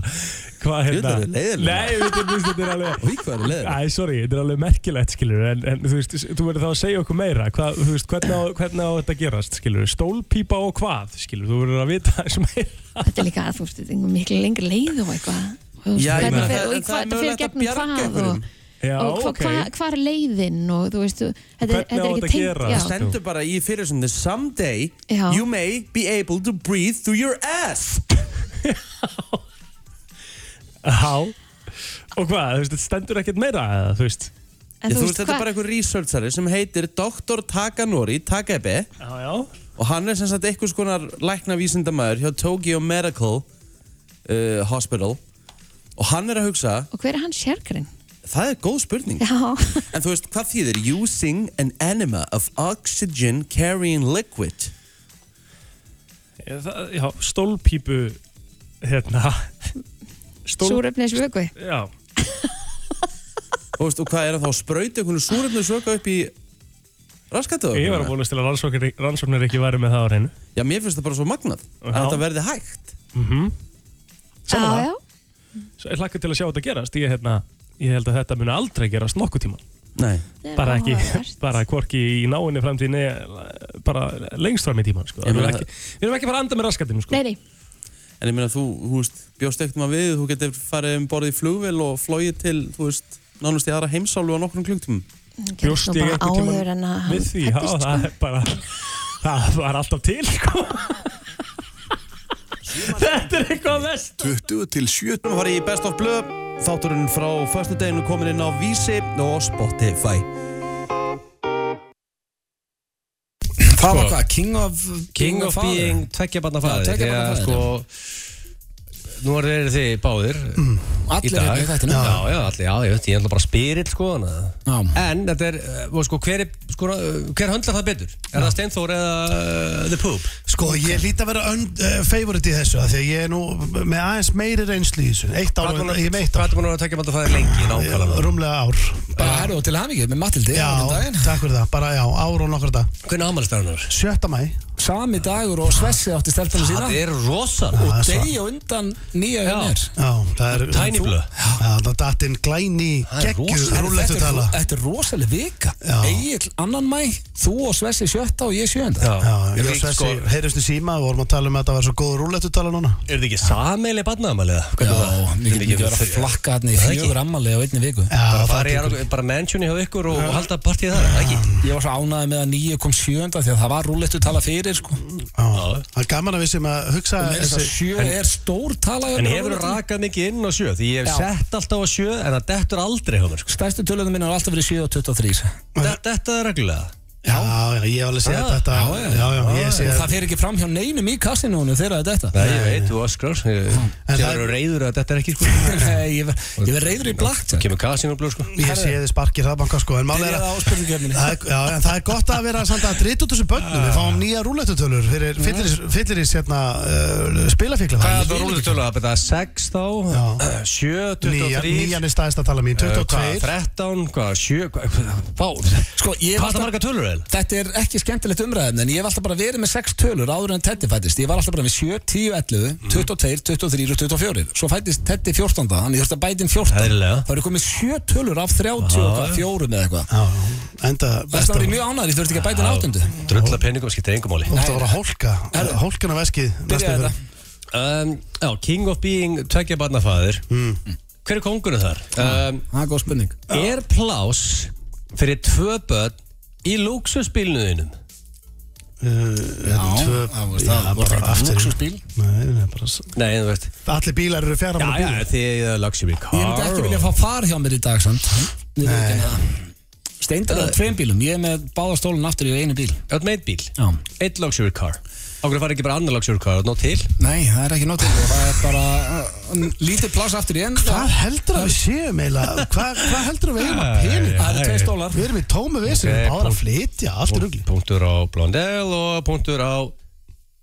Hvað Jú, þetta er leiðilega. Nei, þetta er alveg Og hvað er leður? Æ, sorry, þetta er alveg merkilegt, skilur en, en þú veist, þú verður þá að segja okkur meira hvað, þú veist, hvernig á, hvernig á þetta að gerast, skilur stólpípa og hvað, skilur þú verður að vita eins meira Þetta er líka, þú veist, þetta er miklu lengri leið og eitthvað Og Já, það- og er þetta mögulegt að bjarga einhverjum. Já, og hva, ok hva, hvað er leiðin og þú veist, þú- þetta, er- er ekki að tengt já. Stendur bara í fyrirsöndin, someday Já. you may be able to breathe through your ass. Já Og hvað, þú veist, þetta stendur ekkert meira eða, þú veist En Ég, þú veist, þetta er bara einhver researchari sem heitir Dr. Takanori Takebe Já, já og hann er sem sagt einhvers konar læknavísindamæður hjá Tokyo Medical uh, Hospital og hann er að hugsa, Og hver er hann sérgrinn? Það er góð spurning. Já, En þú veist, hvað þýðir? Using an enema of oxygen carrying liquid. Já, það- Já, stólpípu Hérna Stól súrefnis vögvi Já, Þú veist, og hvað er það þá? Sprauti einhvern súrefnu söka upp í raskatu? ég var að búinast til að rannsóknir, rannsóknir ekki væri með það á hreinu Já, mér finnst það bara svo magnað að Já. þetta verði hægt. Já, Samanlega. já, Svo ég hlakka til að sjá þetta gerast ég, hérna, ég held að þetta muni aldrei gerast nokkuð tíma Nei. bara ekki, bara hvorki í náinni framtíðinni bara lengst fram í tíman sko. Ég við, erum ekki, við erum ekki bara að anda með raskatinn sko. Nei, nei, En ég meina, þú, þú veist, bjóst ekkert maður við, þú getur farið um borðið í flugvél og flóið til, þú veist, nánast í aðra heimsálu á nokkrum klungtum. Bjóst ég áður en að við hann því, já, fæddist, það sko. er bara það var alltaf til sko. þetta er eitthvað mest 20 til 7 Við varum í Best of Blöð, þátturinn frá förstu deginu komin inn á Vísi og Spotify. Það var hvað? King of King of being tveggja barna Já, fæðir Nú er þið báðir í Allir dag hérna í þættinu Já, já, allir, já, ég veit, ég er alltaf bara spyrill sko að- Já. En þetta er, uh, sko, hver, er, sko, uh, hver höndlar það betur? Er það Steinþór eða uh, The Poop? Sko, ég hlýt að vera uh, favorite í þessu af Því að ég er nú með aðeins meiri reynslu í þessu. Eitt ár, Hvað er að- ég er með eitt Hvað ár er búin að tekja barna fæðir lengi nákvæmlega? Rúmlega ár. Bara herru og til hafingið með Matildi Já, á daginn. takk fyrir það, bara já, ár og nokkra dag Hvernig ámælstæðunar? Sjötta mæ Sami dagur og Svessi átti stelpunum sína. Það er rosa Og það er degi á undan nýja það er Tiny. Já, það datt inn glæni Það Þetta er, tala þetta er rosaleg vika. Egil annan mæ, þú og Svessi sjötta og ég sjönda Ég og Svessi, heyrustu síma og vorum að tala um að þetta var svo góð rúllettu tala núna. Er þetta ekki sameili barnaðamæliða? Já, getur ekki verið að flakka hérna í Það fjögur ammali á einni viku. Bara það fara í tekur- alveg- bara mansioni hjá ykkur og, halda partíð þar? Ég var svo ánæði með að nýju kom sjönda því að það var rúllettu tala fyrir sko. Það er gaman að við sem að hugsa Er tala En hefur rakað mikið inn á sjö? Því ég hef Já. sett alltaf á sjö en það dettur aldrei hjá mér sko. Stærstu tölunum minn har alltaf verið 7 og 23 Det- Þetta er reglulega Já, já, ég hef alveg séð Já, þetta já, já. Já, já, ég sé Og það fer ekki fram hjá neinum í kassinónu þegar þetta Nei, ég veit, þú En ég það- verður reyður að þetta er ekki sko Nei, ég ver- ég verð reyður í blakt Það kemur blöð sko Ég sé þið sparkir hraðbanka sko En máli er Byrjaði að á spurningkefninni Það er, já, en það er gott að vera samt að drita út þessu börnum Við fáum nýja rúlettutölur fyrir fylliris hérna, uh, spilafíkla Hvað er það rúlega tölu að betta? 6 þá, Já. 7, Nýja, 23 Nýjan er staðist að tala mín, eh, 22 hvað, 13, hvað, 7 hvað, Vá, Sko, ég hvað er það marga tölur eða? Þetta er ekki skemmtilegt umræðin en ég hef alltaf bara verið með 6 tölur áður en Teddy fættist. Ég var alltaf bara með 7, 10, 11, 22, 23 og 24 svo fættist Teddy 14 þannig þurfti að bæta inn 14 Eðlilega. þá eru komið 7 tölur af 30 og hvað, fjórum eða eitthvað. Já, enda besta var ég mjög ánæður, ég þurfti ekki að bæta inn áttundu. Drulla penningum skiptir engum máli. Þú ætti að vera að hólka, þetta. um, Já, King of Being tveggja barnafæður Hver er kongurinn þar? Um, Það er góð spurning. Er plás fyrir tvö börn í luxusbílnuðinum? Uh, hérna, tvö, það var já, það var bara það aftur luxusbíl Nei, nei, bara s- Nei, þú veist. Allir bílar eru fjara Já, bara já, bílar því að luxury car. Ég myndi ekki vilja fá far hjá mér í dag samt. Steindar er tveim bílum, ég er með báða stólun aftur í einu bíl. Ert með eitt bíl, Já. eitt luxury car Ákveður fara ekki bara annar luxury car og ná til? Nei, það er ekki nótt til. Og það er bara uh, lítið pláss aftur í enn. Hvað heldur að við séum eiginlega? Hvað, hvað heldur að við eigum? Að pening? Það eru tvei stólar. Við erum í tómu vissin, Ok, okay, báður að flytja, allt er rugli Punktur á Blondell og punktur á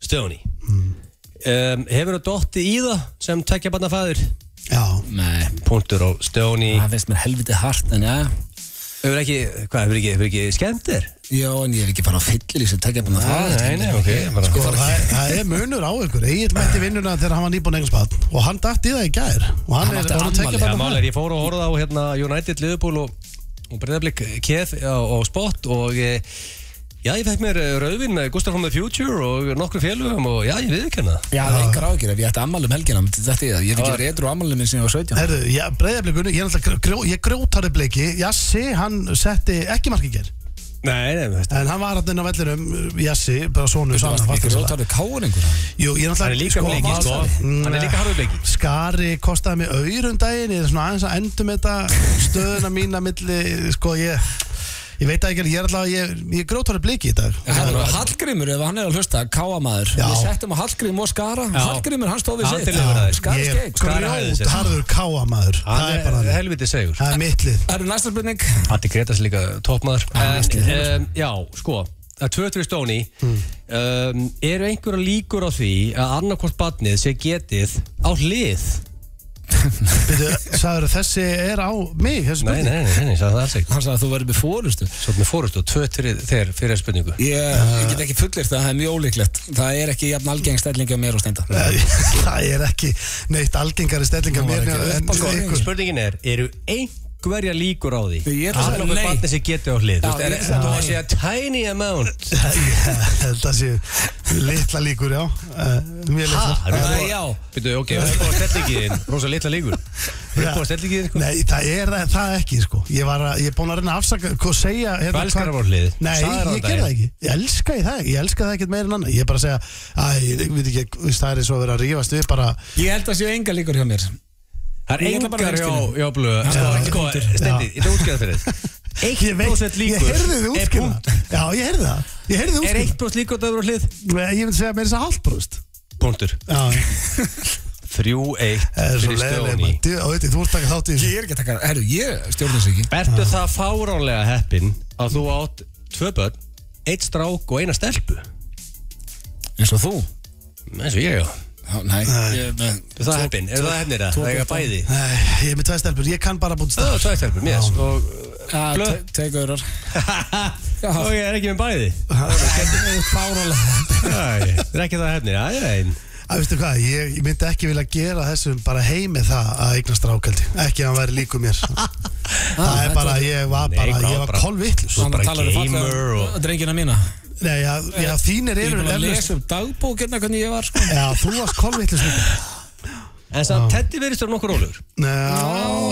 Stoney um, Hefur þú dottið í það sem tekja barnafæður? Já, Nei, Punktur á Stoney það finnst mér helviti hart en já Hefur ekki, hvað, hefur ekki, hefur ekki skemmt þér? Já, en ég er ekki bara að fyllir í sem tekja búin að það Nei, nei, ok bara. sko, það, er, það er munur á ykkur Egil mætti vinnuna þegar hann var nýbúin eignspad og hann dætt í það í gær og hann, Hann er átti orðinn tveggja afmæli, Já, barna mál er, ég fór og horfði á hérna, United, Liverpool og, og Breiðablik keð á, á spot og e, já, ég fekk mér eh, rauðvin með Gustaf from the Future og nokkru félugum og já, ég viðurkenna það. Já, það er engar ágjur ef ég ætti ammali um helgina myndi þetta í það, ég hef ekki verið edru ammali minn sem ég var 17 Herðu, já, breyðablikunni, ég er alltaf grjó, ég grótari bliki Jassi, hann setti ekki marki ger Nei, nei, veist, en hann var hann inn á vellinum, Jassi, bara sonu Þú varst ekki rótarðu káur einhver Jú, ég er hann er líka sko, með leiki, sko. Valsari. Hann er líka harfið leiki Skari kostaði mig auðrum daginn Ég er svona aðeins að endum þetta stöðuna mína milli Sko ég Ég veit ekki, ég er alltaf Ég, ég er grótari bliki í dag. Hallgrímur, ef hann er að hlusta, káamaður. Já. Við settum á Hallgrím og Skara. Hallgrímur, hann stóð við sitt. er Skari hæði sig. grótarður káamaður. Það er bara er það helviti segur. Það er mitt lið. Það eru næsta spurning. Hatti Gretas líka toppmaður. Veist ég. um, Já, sko að 2-3 stóni. Um, eru einhverja líkur á því að annarkvort barnið sé getið á hlið Byrju, sagður þessi er á mig þessi Nei, spurning? nei, nei, nei, það alls ekki. Hann sagði að þú verður með fórustu Svo með fórustu, 2-3 þegar fyrir spurningu. Ég, ég get ekki fullir það, það er mjög ólíklegt. Það er ekki jafn algeng stellingi á mér og steinda. Það er ekki neitt algengari var mér Spurningin er, eru einhverja líkur á því? Er að nei. barnið sé getið á hlið. Þú veist, að Þú nei. að segja tiny amount. Ég held að sé litla líkur, já. Uh, Mjög Ha, litla. Nei, já. Býtu, ok, upp á stellingiðin Rosa litla líkur. Upp á stellingiðin, sko. Nei, það er það, það ekki sko. Ég, var að, ég er búin að reyna að afsaka Hvað segja hérna, Þú elskar hvað- að vera á hlið. Nei, ég ger það ekki. Ég elska það ekki Ég elska það ekkert meira en annað. Ég er bara að segja Æ, ég veit ekki, það er eins og að vera að rífast við bara Það er Ég engar að hjá, reynskilja. hjá blöð. Sko, sko, Steindi, ég ætla að útskjöða fyrir. Ég veit, 1% ég líkur. Heyrði þið er punkt. Já, ég heyrði það. Ég heyrði þið Er útskýrða 1% líkur að það eru á hlið? Ég myndi segja meira þess að hálfbrúst Punktur. Já, 3-1 það er svo fyrir leiðileg Stóni maður. Þú- ert taka þátt í þessu. Ég er ekki að taka, herru, ég stjórnir þessu ekki. Ertu það fáránlega heppin að þú átt tvö börn, eitt strák og eina stelpu? Nei, ég er með Er það heppin? Er það heppnir að það eiga bæði? Nei, ég er með tveið stelpur, ég kann bara búin Það stað er tvæ stelpur, mér. Og Já, Blöð. te- Take öðrar og ég er ekki með bæði. Það er ekki það já, ég er einn Að veistu hvað, ég, myndi ekki vilja gera þessum bara heimi það að eignast rákaldi Ekki að hann væri líku mér. Það er bara, ég var bara, ég var bara- kolvittlus Svo- bara talar um gamer fallega og- Drengina mína Nei, já, já, þínir Ég er eru búin að lesa um dagbókina hvernig ég var sko. Já, þú varst kolvittlus líka En samt Teddy verðist þér nokkur rólur Já,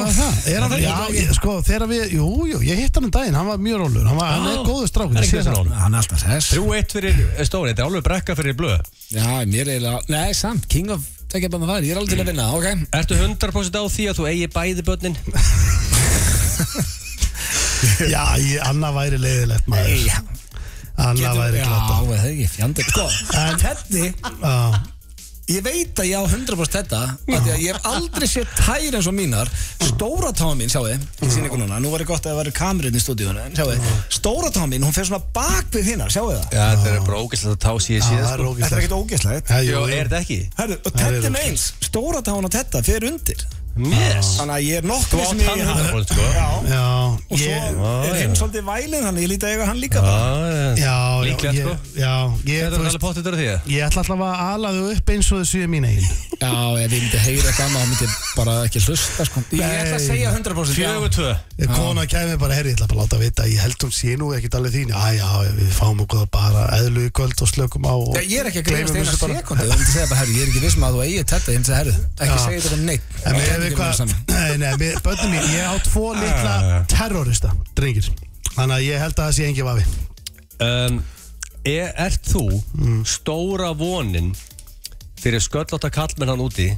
er það, er hann, já, ég, sko, þegar við, jú, jú, ég hitt hann um daginn, hann var mjög rólur, hann, var, hann er Já. góður strákur, Það ég sé það. Hann er alltaf þess 3-1 fyrir Stóni, þetta er alveg brekka fyrir blöð. Já, mér er eiginlega Nei, samt, King of Take up on the fire Ég er alveg til að vinna, ok. Ertu 100% á því að þú eigi bæði börnin? Já, ég, annað væri leiðilegt maður. Nei, Annað væri glata Já, það er ekki fjandi Sko, Teddy, Já, ég veit að ég á 100% þetta af því að ég hef aldrei séð tær eins og mínar. Stóra táma mín, sjáu þið sýn ykkur núna, nú var ég gott að það væri kamerinn í stúdíunum En sjáu þið, stóra táma mín, hún fer svona bak við hinnar, sjáu þið það? Já, þetta er bara ógæslega að tá síðan það síðan sko. Þetta er ekkert ógeðslegt? Já, er þetta ekki? Herru, og Það er ógeðslegt. meins, stóra tána og Tedda fer undir Yes. Þannig að ég er nokkuð Þú átt sem ég hann ég hafi- 100% sko. Já, Já, og svo ég er hinn svolítið vælinn Þannig ég líti að eiga hann líka bara. Já, já, Líklegt, ég, sko. já, ég, Þetta þú veist, alveg potið þetta því að ég ætla alltaf að ala þau upp eins og þau séu mín eigin. Já, ef ég myndi heyra annað, þá myndi ég bara ekki hlusta sko. Ég ætla að segja 100% já. Fjögur tvö Kona kæmi bara, herri, ég ætla bara að láta vita Ég held hún sé nú ekkit alveg þín Já, já, við fáum okkur bara eðlu í kvöld og slökum á og Ég er ekki að við saman. Nei, nei, við- börnin mín, ég á tvo litla terrorista, drengir Þannig að ég held að það sé engi vafi um, er, Ert þú stóra vonin fyrir sköllóta kallmenn hann úti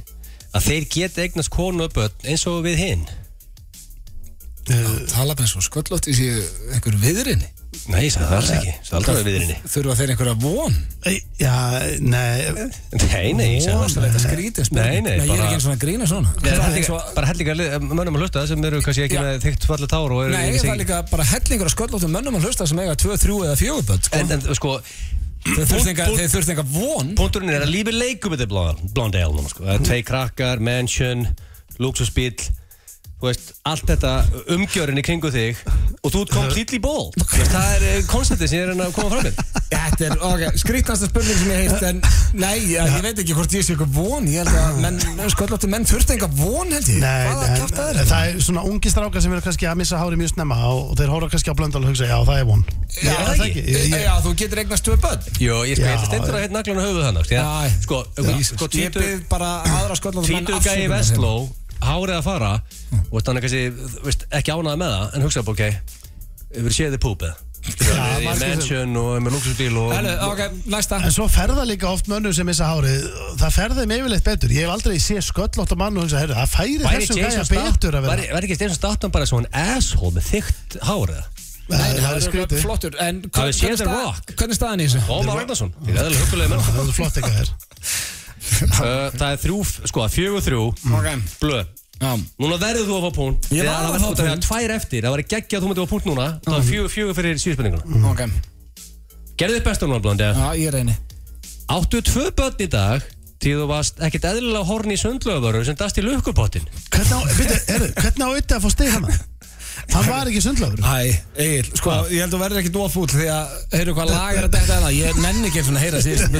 að þeir geta eignast konu og börn eins og við hinn? Tala með svo sköllótt í séu einhver viðrinni Nei, ég sagði það alls ekki. Það er aldrei við hinni Þurfa þeir einhverja von? Ei, Já, nei. Nei, nei, ég sagði Það er þetta skrítið Nei, nei, Ég er bara- ekki eins og að grína svona. Nei, Það er og- bara hellinga mönnum að hlusta sem eru kannski ekki með þygt fallet tár og eru Nei, ekki það er líka bara hellingur að sköllóttum mönnum að hlusta sem eiga 2, 3 eða 4 börn sko. En, en sko, Þeir þurft enga- von. Punkturinn er að lífi leikum veist, allt þetta umgjörinn í kringu þig og þú ert completely bald Það er konceptið sem ég er að að koma fram með Þetta er, ok, skrítnasta spurning sem ég heilt en nei, ég, ég veit ekki hvort ég sé eitthvað von ég held að menn, sköllóttu menn þurft enga von held ég. Nei, Hvaða en, kjafta er en þetta? það er svona ungi strákar sem eru kannski að missa hári mjög snemma og, og þeir hóra kannski á blöndal og hugsa, já, það er von. Já, Ég- það ekki? Ég- ég- Já, þú getur eignast tvö börn. Jó, ég sko, Já. ætla stendur að hérna naglan á höfuð þannig Já. Sko, Hárið að fara Og þannig kannski, þú veist, ekki ánæða með það En hugsa bara, ok Við séð þið púpið? Í mansion og með næsta. En svo ferða líka oft mönnum sem missa hárið Það ferða þeim yfirleitt betur. Ég hef aldrei séð sköllótt á mann og það færi Væri þessum gæja betur að vera. væri- ekki Jason Statham bara svona asshole með þykkt hárið Nei, það er skrítið. Flottur, en hvernig The stað- er staðan í þessu? Ómar Ragnarsson. er Það er flott eitthvað þér Það er þrjú, sko, fjögur þrjú. Blöð Núna verður þú að fá punkt. Ég var að fá var- það punkt. tvær eftir Það var ekki að þú myndi að fá punkt núna. Það var fjögur, fjögur fyrir síðspenninguna Ok, Gerðu þið bestu núna, Blöndi já, ég reyni. Áttu tvö börn í dag Því þú varst ekkert eðlilega horn í sundlöfuru sem dast í lukkupottin Hvernig á, veitu, herru, hvernig á auðvitað að fá stig hana? Hann var ekki sundlöfur Æ, Egil, sko, ég held að verður ekki nóg fúll því að, heyrðu hvað lag er að þetta hérna Ég nenni ekki svona að heyra síðust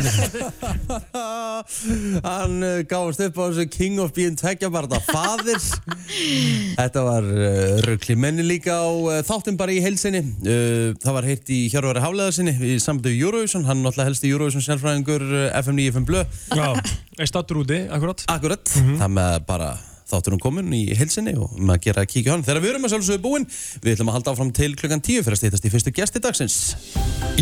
Hann uh, gáðast upp á þessu King of Being Tveggjabarda Fadir Þetta var uh, ruggli menni líka á uh, þáttum bara í heilsinni. Uh, Það var heitt í Hjörvari Háleðarsinni í samtöðu Eurovision, hann náttúrulega helst í Eurovision sérfræðingur uh, FM 95 Blö. Já, er stattur úti, akkurat. Akkurat, það með bara þátturum komin í heilsinni og með að gera að kíkja á hann Þegar við erum að sjálfsögðu búin, við ætlum að halda áfram til klukkan 10 fyrir að stýtast í fyrstu gesti dagsins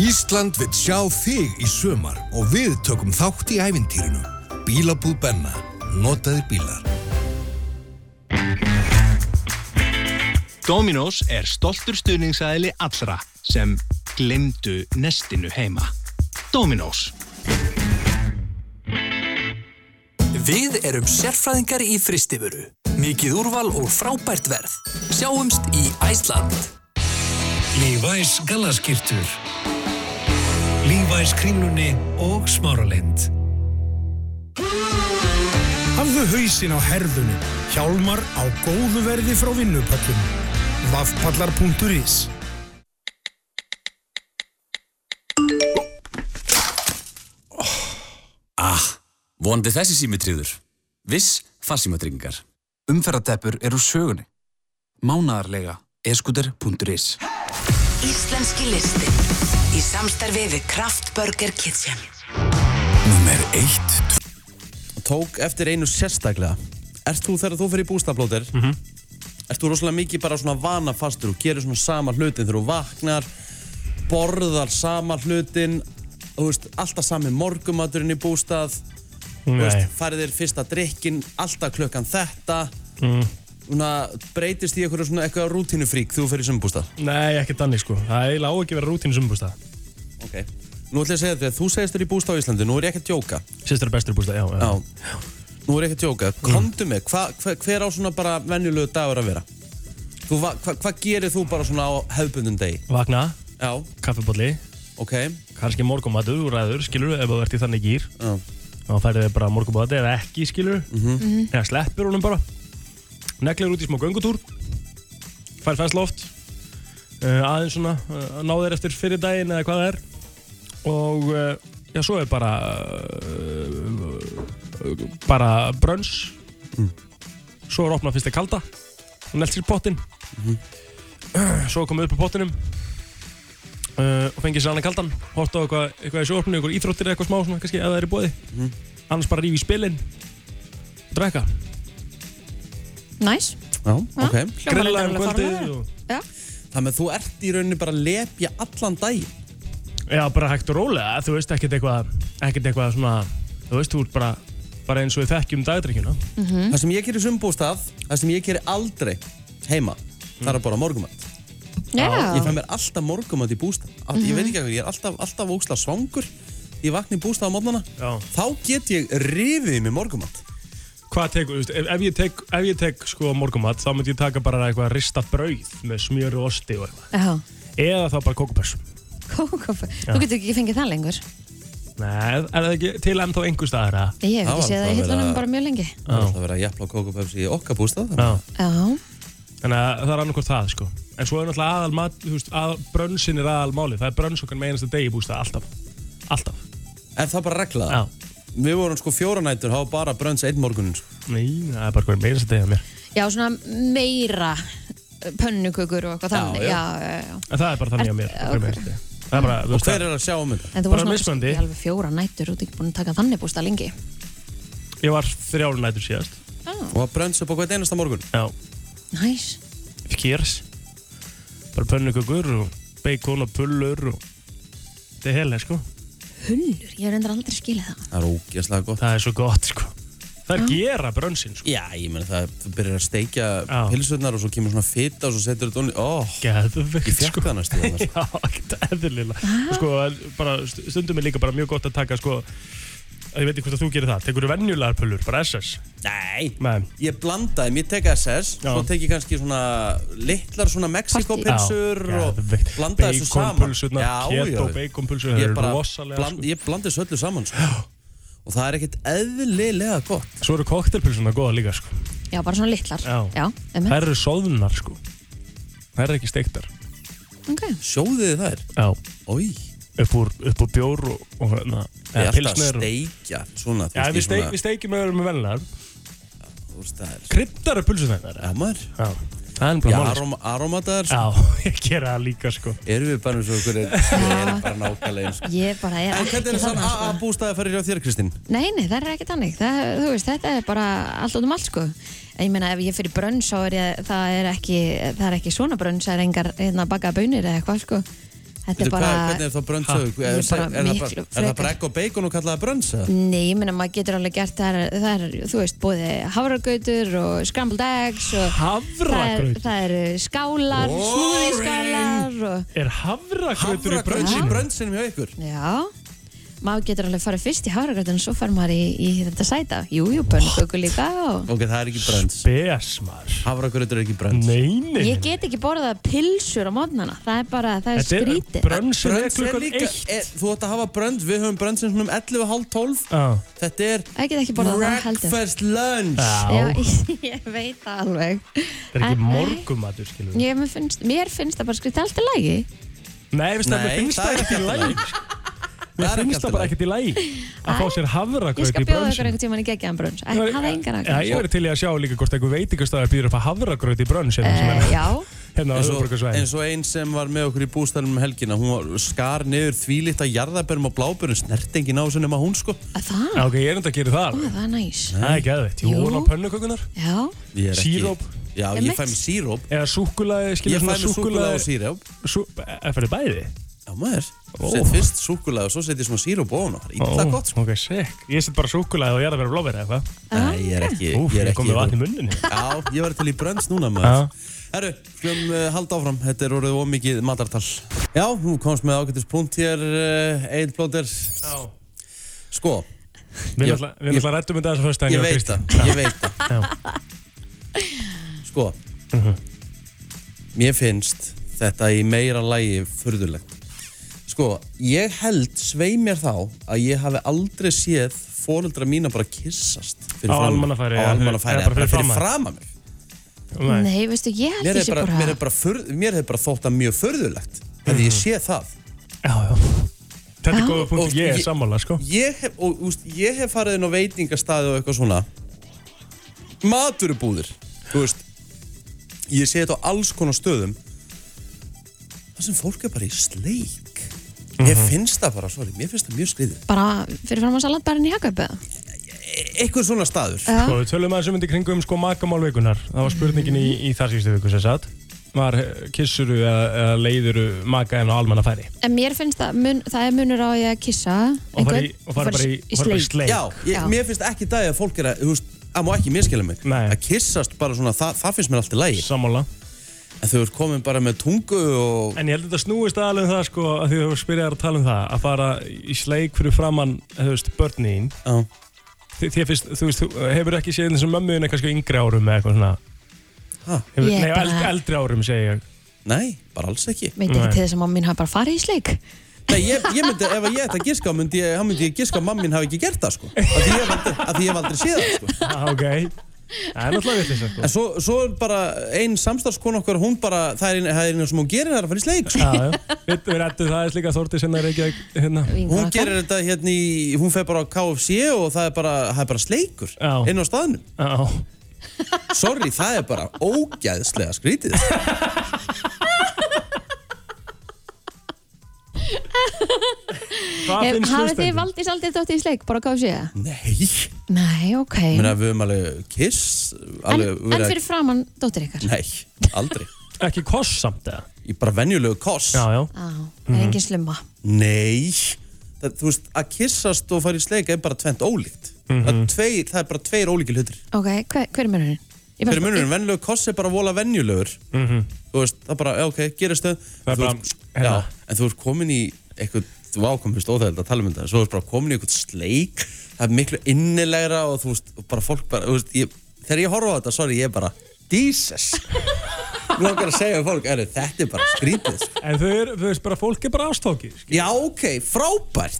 Ísland vil sjá þig í sömar og við tökum þátt í ævintýrinu. Bílabúð Benna. Notaðir bílar. Dominos er stoltur stuðningsæðili allra sem glemdu nestinu heima. Dominos. Við erum sérfræðingar í fristifuru. Mikið úrval og frábært verð. Sjáumst í Æsland. Levi's gallaskirtur Levi's kringlunni og smáralind Hafðu hausinn á herðunum. Hjálmar á góðu verði frá vinnupallum. Vafpallar.is Ah, vonandi þessi símitriður. Viss farsímatryggingar. Umferðateppur eru sögunni. Mánaðarlega. eskuder.is Íslenski listin í samstarfi við Kraftburger Kitchen. Númer 1 Tók eftir einu sérstaklega Ert þú þegar þú fyrir í bústaflóter mm -hmm. Ert þú rosalega mikið bara svona vanafastur og gerir svona sama hlutin þegar þú vaknar borðar sama hlutin þú veist, alltaf sami morgumaturinn í bústað. Veist, farið þér fyrsta drikkin alltaf klukkan þetta Mm. svona, breytist í eitthvað svona eitthvað rútínufrík þú fyrir sumbústað Nei, ekki þannig sko Það er á ekki að vera rútínu sumbústað Ok, nú ætlum ég að segja þetta, þú segist þér í bústað á Íslandi, nú er ég ekki að djóka. Sýstur er bestur bústað, já, já. Já, nú er ég ekki að djóka. Komdu með, hva, hva, hver á svona bara venjulegu dagur að vera? Va- hva, hvað gerir þú bara svona á hefðbundum degi? Vakna, Já, kaffibólli, ok. kannski morgumatur, úræður, skilur, ef þú ert í þannig gýr. Þá færið þið bara morgumatur eða ekki, skilur. Mhm. Eða sleppur honum bara. Neglir út í smá göngutúr. Fær fæst loft. Uh, aðeins svona, uh, ná þér eftir fyrir daginn eða hvað það er. Og uh, já, svo er bara uh, bara brönns. Svo er opnað fyrst að kalda. Og nelt sér pottinn. Svo komið upp á pottinum. Uh, og fengið sér annað kaldan. Hort á eitthvað, eitthvað í sjófnum, eitthvað íþróttir eða eitthvað smá svona, kannski, ef það er í bóði annars bara rífi í spilin. Og drekka. Næs Já, ok. Grilla um kvöldið og... Já, Þannig að þú ert í rauninni bara að lepja allan daginn. Já, bara hægt og rólega, þú veist, ekkert eitthvað ekkert eitthvað svona, þú veist, þú ert bara bara eins og við þekkjum dagdrykkjuna Það sem ég gerir sumbústað, það sem ég gerir aldrei heima, það er að bora morgumat. Já. Ég fæ mér alltaf morgumat í bústað. Mm Ég veit ekki hvað, ég er alltaf, alltaf óksla svangur. Ég vakna í bústað á mótnana. Já. Þá get ég rifið í mig morgumat. Hvað tekur, þú veist, ef, ef ég tek, ef ég tek sko morgumat, þá myndi ég taka bara eitthvað rista brauð með smjör og osti og eitthvað já. eða þá bara kókupöss Kókófi. Já. Þú getur ekki fengið það lengur. Nei, er það ekki til ennþá einhver staðar að Ég hef Það ekki var séð það alltaf í að hillunum vera- bara mjög lengi. Það er alltaf að jafla kókupöfs í okkar bústað. Já, Já. Þannig að það er annarkvært það, sko En svo er náttúrulega aðal mat, þú veist, aðal, brönsin er aðal máli Það er brönns okkar með einasta degi í bústað, alltaf Alltaf Er það bara regla? Já. Við vorum sko fjóra nætur, hafa bara brönns einn morgunin. Sko. Nei, það er bara hvernig með einasta degi að mér Já, svona meira pönnukökur og eitthvað þannig. já. Já, já, já. En það er bara þannig að mér, Er- hvernig með einasta degi Það er bara, þú Og veist, hver er að sjá um þetta? Að að Næs. kjörs Bara pönnukökur og bacon og pullur og Það er heila, sko Hullur, ég endur aldrei skilið það. Það er ógeðslega gott. Það er svo gott, sko Það er gera brönsin, sko Já, ég meina það, þú byrjar að steikja pilsurnar og svo kemur svona fita og svo setur þetta onni. Ó, Geðveikt, ég fekk sko. það næstu það. Já, ekkert eðlilega sko, bara, st- stundum er líka bara mjög gott að taka sko, að ég veit ekki hvort að þú gerir það tekur þú venjulegar pullur, bara SS Nei, Nei, ég blandaði, ég tek SS, Já. svo tek ég kannski svona litlar svona Mexiko-pilsur og blanda þessu saman. Baconpulsurnar, Já, keto já. baconpulsur, það bara rosalega bland, sko. Ég blandi þessu öllu saman, sko. Og það er ekkert eðlilega gott. Svo eru koktelpulsuna góða líka sko. Já, bara svona litlar. Já. Já, Það eru soðunar sko. Það eru ekki steiktar Ok. Sjóðið þær? Já Ói. Upp úr, upp úr bjór og, og hérna Ég er eða alltaf að steikja svona. þú Já, veist, við, í steik, svona- við steikjum með með vennilegar þú veist, það er- Kryddar er pulsunar Já, maður. Já, það er Já, bara máli sko. arom, aromataðar, sko. Já, ég gera það líka sko Erum við bara eins og okkur er, við erum bara nákvæmlega eins. Ég bara er En hvernig ekki er það þannig, sko. að bústaði fyrir hjá þér, Kristín? Nei, nei, það er ekki þannig. Það, þú veist, þetta er bara allt út um allt, sko. Ég meina, ef ég fyrir brönns, þá er ég, það er ekki, það er ekki svona brönns, það er engar, hérna, bakaða bönir eða eitthvað, sko. Þetta er bara... hvað- Hvernig er það brönnsög? Ég Er, er er, það bara- er það frekar. bara egg og bacon og kallaða brönns? eða? Nei, ég meina, maður getur alveg gert, það er, það er þú veist, bóði havragautur og scrambled eggs og... Hafragrautur? Það er- eru skálar, smúði skálar og... Er hafragrautur í í brönnsinum hjá ykkur? Já, maður getur alveg farið fyrst í havragautin og svo fer maður í, í þetta sæta. Jú, jú, bönnuköku líka og... Ok, það er ekki brönns. Bes maður Hafragrautur er ekki nei Ég get ekki borðað pilsur á mótnana, það er bara, það er Þetta skrítið. brönnsinu er klukkan líka, eitt er, þú ætti að hafa brönns, við höfum brönnsinn svona um 11, halv 12. Já, Þetta er Ég get ekki borðað það heldur. breakfast lunch. Já, Já, ég veit það alveg. það er ekki morgumatur Ég, mér, finnst, mér finnst það bara skrítið allt í lagi. Nei, það, finnst það er ekki í lagi Mér er finnst það í bara ekkert í lagi að fá sér Ég hafragraut skal í bjóða ykkur einhvern tíman í geggjaðan brunns. Það er engar Já, aðgjörn. ég verði til í að sjá líka hvort einhver veitingastæði býður upp að hafragraut í brönnsinu Uh, já, Hérna á höfuborgarsvæðinu. eins og einn sem var með okkur í bústæðanum um helgina hún skar niður þvílitt að jarðabörum og blábörum snert engin á þessu nema hún sko að það, Já, ok, ég er enda að gera það ó, það er næs. Það er geðveitt. Jú, hún á pönnukökunar Já, Ég Síróp. Já, ég fæ mér síróp eða súkulaði, Ég skilur fæ svona mér súkulega og síróp Sú, er fyrir bæði? Já maður, Ó. set fyrst súkulega og svo set ég svona síróp ofan á Það er illa gott sko Ok, sick. Ég set bara súkulaði og ég er að vera blófið eða eitthvað. Nei, ég er ekki Úf, ég er ég kom ekki með vatn í munninni. Já, ég var til í brönns núna Já. maður Herru, skulum uh, halda áfram, þetta er orðið ómikið matartal. Já, nú komst með ágættis punkt hér, uh, Egil Blóter. Já. Sko. Við erum alltaf- rættum um þetta þess að fyrst Ég veit það, ég veit það. Sko. Mér finnst þetta í meira lægi furðulegt. Sko, ég held svei mér þá að ég hafi aldrei séð fóreldra mína bara kissast fyrir Á framan- almannafæri, á almannafæri, eða bara fyrir framan. mig. Nei, veistu, ég held sé bara, mér hef bara, furð, mér hef bara þótt það mjög förðulegt hefði ég séð það. Já, já. Þetta er góða punkt, Og ég er ég- sammála, sko. ég hef, og, úst, ég hef farið inn á veitingastæði og eitthvað svona. Maturubúðir þú veist. Ég sé þetta á alls konar stöðum. Það sem fólk er bara í sleik mér Mhm. finnst það bara, sorry, mér finnst það mjög skriðið bara fyrir fram að salatbærin í Hagaup eða? eitthvað svona staður Já. Sko, við tölum aðeins um þetta í kringum sko makamál vikunar Það var spurningin í, í þar síðustu viku sem sagt Var eh, kissuru eða, eða leiðuru maka en á almanna færi En mér finnst það, mun, það er munur á að kissa Og fara einhvern í- og fara bara í- í fara bara í sleik. sleik. já, ég, mér finnst ekki dagi að fólk er að, þú veist, að má ekki miskila mig Nei. að kissast bara svona, það, það finnst mér alltaf lægi Sammála en þau ert komin bara með tungu og En ég held að þetta snúist aðalega um það sko að því þú spyrjar að tala um það að fara í sleik fyrir framann þú veist, börnin Já. Þið finnst, þú veist, þú hefur ekki séð eins og mömmuðina kannski á yngri árum eða eitthvað svona? Ég Nei, bara- eldri, eldri árum segi ég. Nei, bara alls ekki. Veit ekki til þess að mamma mín hafa bara farið í sleik. Nei, ég, ég myndi, ef ég ætti að giska á, myndi ég, þá myndi ég giska að mammin hafi ekki gert það, sko. Af því ég hef aldrei, af því ég hef aldrei séð það, sko. ah, Ok, það er náttúrulega vitlis sko. En svo, svo er bara ein samstarfskona okkar, hún bara, það er það er eina sem hún gerir, það er að fara í sleik, sko. Já, já, við, rættum það eins líka Þórti sinna Reykjavík hérna Hún gerir þetta hérna í, hún fer bara á KFC og það er bara, það er bara sleikur Já. inn á staðnum. Já. Sorry, það er bara ógæðslega skrítið. Hvað Hef- finnst Hafið þið hlustendum? valdís aldrei dótt í sleik, bara gáðu séð? Nei. Nei, ok Mér að við höfum alveg kiss, En, alveg en fyrir framann dóttir ykkar? Nei, aldrei. Ekki koss samt eða? Í bara venjulegu koss. Já, já. Á, það er engin slumma Nei það, Þú veist, að kissast og fara í sleika er bara tvent ólíkt Mhm. það, er tveir, það er bara tveir ólíki hlutir Ok, hver, hver er munurinn? Ég bara- Fyrir munurinn, venjulegu koss er bara vola venjulegur Mhm. Þú veist, það er bara, já ok, gerist þau Það er bara- Já, hérna. en þú ert komin í eitthvað Þú ákomist óþægild að tala um þetta. Svo ert bara komin í eitthvað sleik Það er miklu innilegra og þú veist, og bara fólk bara, þú veist, ég, Þegar ég horfa á þetta, sorry, ég er bara Jesus! Nú langar að segja við fólk, er, þetta er bara skrítið. En þau eru, þú veist, bara fólk er bara ástókið Já, ok, frábært.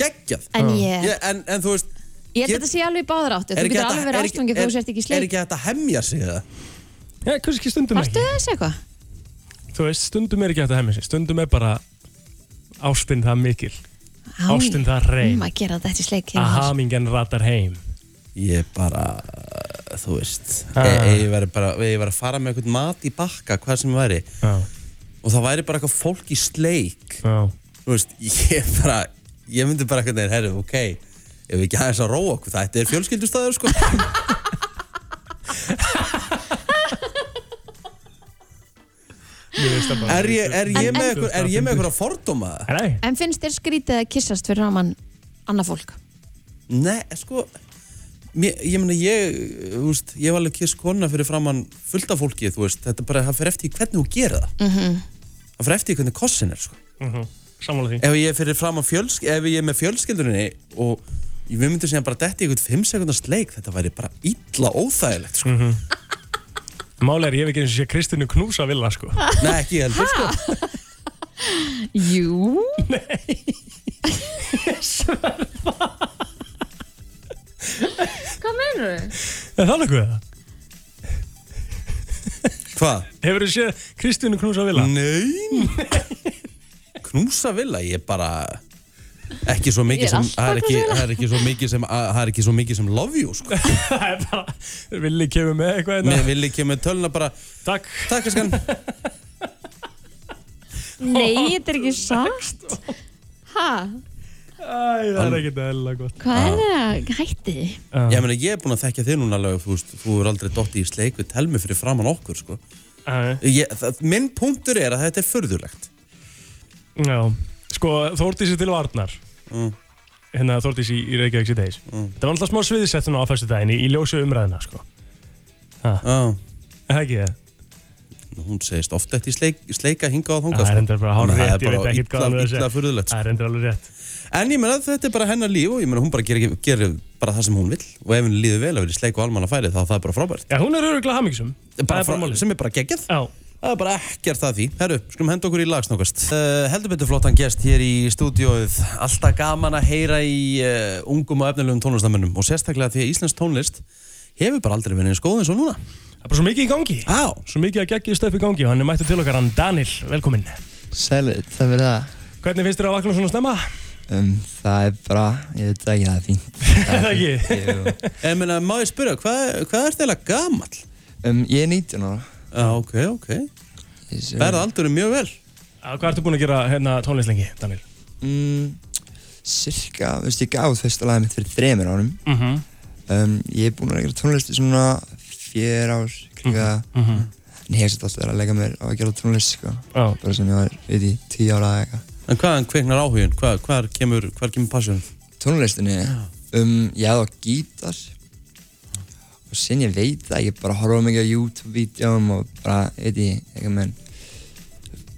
Geggjað. En ég- en, en þú veist Ég held að þetta sé alveg í báðar áttu er Þú ekki getur alveg er verið þegar er- þú sért ekki í Er sleik ekki hægt að hemja sig það? Já, kannski stundum Varstu ekki. þess eitthvað? Þú veist, stundum er ekki hægt að hemja sig. Stundum er bara ástinn það mikil. Ástin það reyn Um að gera þetta í sleik Að hamingen ratar heim. Ég bara, þú veist Ah. Ef ég væri bara, ef ég væri að fara með eitthvað mat í bakka, hvað sem væri. Já. Og það væri bara eitthvað fólk í sleik. Já. Þú veist, ég bara Ég myndi bara eitthvað, herru, ok Ef við ekki aðeins að róa okkur, þetta er fjölskyldustæður, sko Er ég, er ég En- með en- eitthvað, er ég með eitthvað að fordóma það? Nei En finnst þér skrítið að kissast fyrir framann annað fólk? Nei, sko mér, Ég meina, ég, þú veist Ég var alveg kiss kona fyrir framann fullt af fólki, þú veist Þetta er bara, það fyrir eftir í hvernig þú gera það Mhm. Það fyrir eftir í hvernig kossin er, sko Mhm. Sammála því ef ég er fyrir fram að fjölsk ef ég er með fjölskyldunni og við myndum síðan bara detti í eitthvað 5 sekundars leik þetta væri bara illa óþægilegt sko. Máli er ég hef ekki eins og sé Kristínu knúsa vilja sko Nei, ekki heldur sko. Jú Hvað meinur þau? Er það nokkuð það? Hvað? Hefur þú séð Kristínu knúsa vilja? Nei Knúsa vilja, ég bara ekki svo mikið sem það er ekki, það er ekki svo mikið sem það er ekki svo mikið sem love you sko. Það er bara Villi kemur með eitthvað hérna. Mér vil ekki með tölna bara Takk Takk eskan Nei, þetta er ekki sagt Hæ? Æ, það er ekkert eðlilega gott Hvað er það? Hætti þið? Ég meina, ég er búin að þekkja þig núna alveg, þú veist, þú er aldrei dotti í sleik við telmi fyrir framann okkur, sko. Ég, það, minn punktur er að þetta er förðulegt. Já, sko Þórdísi til Varnar. Mm. Hérna Þórdísi í, Reykjavík síðdeis mm. Það var alltaf smá sviðisett svona á fyrstu daginn í, í ljósu umræðina sko. Já. Er það ekki það? Hún segist oft eftir sleik, sleika hinga á Það þangað er endur bara að rétt, ég veit það er ekkert hvað illa furðulegt Það er endur alveg rétt. En ég meina þetta er bara hennar líf og ég meina hún bara gerir, gerir bara það sem hún vill. Og ef henni líður vel að vera í sleik og almanna færi þá er það bara frábært. Já, hún er öruglega frá, sem er bara geggjað. Já. Það er bara ekkert það því. Herru, skulum henda okkur í lagsnókast uh, heldur betur flottan gest hér í stúdióið alltaf gaman að heyra í uh, ungum og efnilegum tónlistamönnum og sérstaklega því að Íslands tónlist hefur bara aldrei verið eins góð eins og núna. Það er bara svo mikið í gangi. Á. Svo mikið að geggja stöf í gangi og hann er mættu til okkar hann Daniel, velkominn. Sælut, það verður það Hvernig finnst þér að vakna svona snemma? um, Það er bara, ég veit ekki, það er fínt. Er það ekki? Jú. En meina, má ég spyrja, hvað, hvað er þetta gamall? Ég 19 ára Já, ok, ok Berða aldurinn mjög vel Já, hvað ertu búin að gera hérna tónlistlengi, Daniel? mm, Cirka, þú veist, ég gaf fyrsta lagið mitt fyrir þremur árum Mhm. um, Ég er búinn að gera tónlist í svona fjör ár kringa Mhm, mhm. En ég hef svolítið alltaf verið að leggja mér á að gera tónlist sko. Já. Bara sem ég var, veit ég, tíu ára eða eitthvað En hvaðan kveiknar áhugin? Hvað, hvar kemur, hvar kemur passjón? Tónlistinni, um, ég hafði á gítar og sen ég veit það, ég bara horfa mikið á YouTube-vídeóm og bara, veit ég, eitthvað menn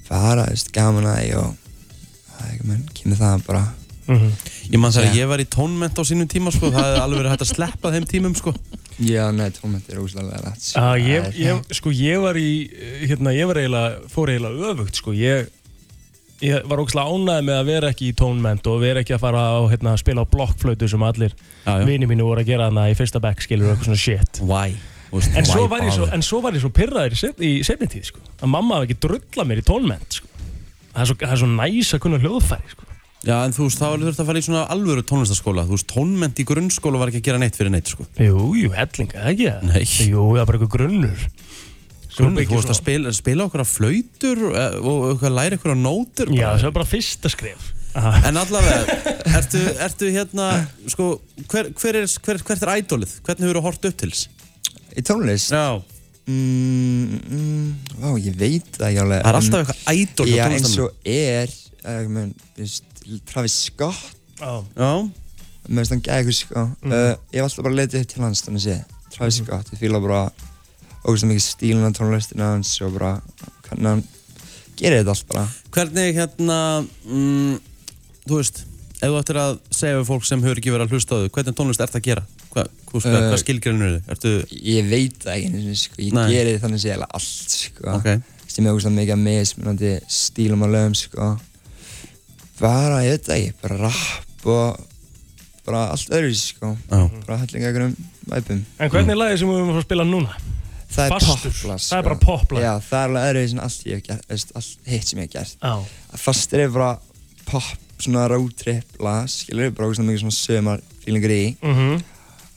bara, þú veist, gaman að því og eitthvað menn, kemur það bara Ég man þegar Já. ég var í tónment á sínum tíma sko, það hefði alveg verið hægt að sleppa þeim tímum sko. Já, nei, tónment er óslega rætt Já, ég, ég, sko, ég var í, hérna, ég var eiginlega, fór eiginlega öfugt, sko, ég, ég var ógslag ánægð með að vera ekki í tónment og vera ekki að fara á, hérna, að spila á blokkflötu sem allir já. vini mínu voru að gera þarna í fyrsta bekk, skilur, eitthvað svona shit. Why? En svo, var ég svo, svo var ég svo pyrraður í, sef- í sefni tíð, sko, að mamma hafi ekki drulla mér í tónment, sko. Það er svo, það er svo næs að kunna hljóðfæri, sko. Já, en þú veist, þá er þurft að fara í svona alvöru tónlistaskóla Þú veist, tónment í grunnskóla var ekki að gera neitt fyrir neitt sko. Jú, jú, hellinga, ekki? Nei Jú, það er bara eitthvað grunnur. Grunnur, þú veist að spila, spila okkur á flautur eh, og læra okkur á nótur Já, það er bara fyrsta skref. En allavega, ertu, ertu hérna, sko, hver, hver er, hver, hvert er ædólið? Hvernig hefur þú hort upp til þess? Í tónlist? Já. Mm, mm, Vá, ég veit það ekki alveg Það er en- alltaf eitthvað hjá Já, eins og er uh, menn, veist, Travis Scott. Já. Já. Mér finnst hann gæði sko. Mhm. uh, Ég hef alltaf bara letið upp til hans þannig sé Travis Scott, ég fíla bara ógust mikið stílun á tónlistina hans og bara hvernig hann gerir þetta allt bara Hvernig hérna, mm, þú veist, ef þú ættir að segja við fólk sem hefur ekki verið að hlusta á þau, hvernig tónlist ert að gera? Hva, hva, hva, Uh, hvað skilgreinur eru þið? Ertu, Ég veit það ekki sko. Ég Nei. gerir þannig sé alveg allt sko Ok. Sem ég ógust mikið að mismunandi stílum og lögum sko Bara, ég veit það ekki, bara rap og bara allt öðru sko. Bara hellinga einhverjum væpum En hvernig er lagið sem við að fara að spila núna? Það er poplag Það er bara poplag. Já, það er alveg öðru en allt ég allt hitt sem ég hef gert Já. Að Fastur er bara pop, svona road trip lag, skilur, bara svona mikið svona sömar feelingur í Mhm.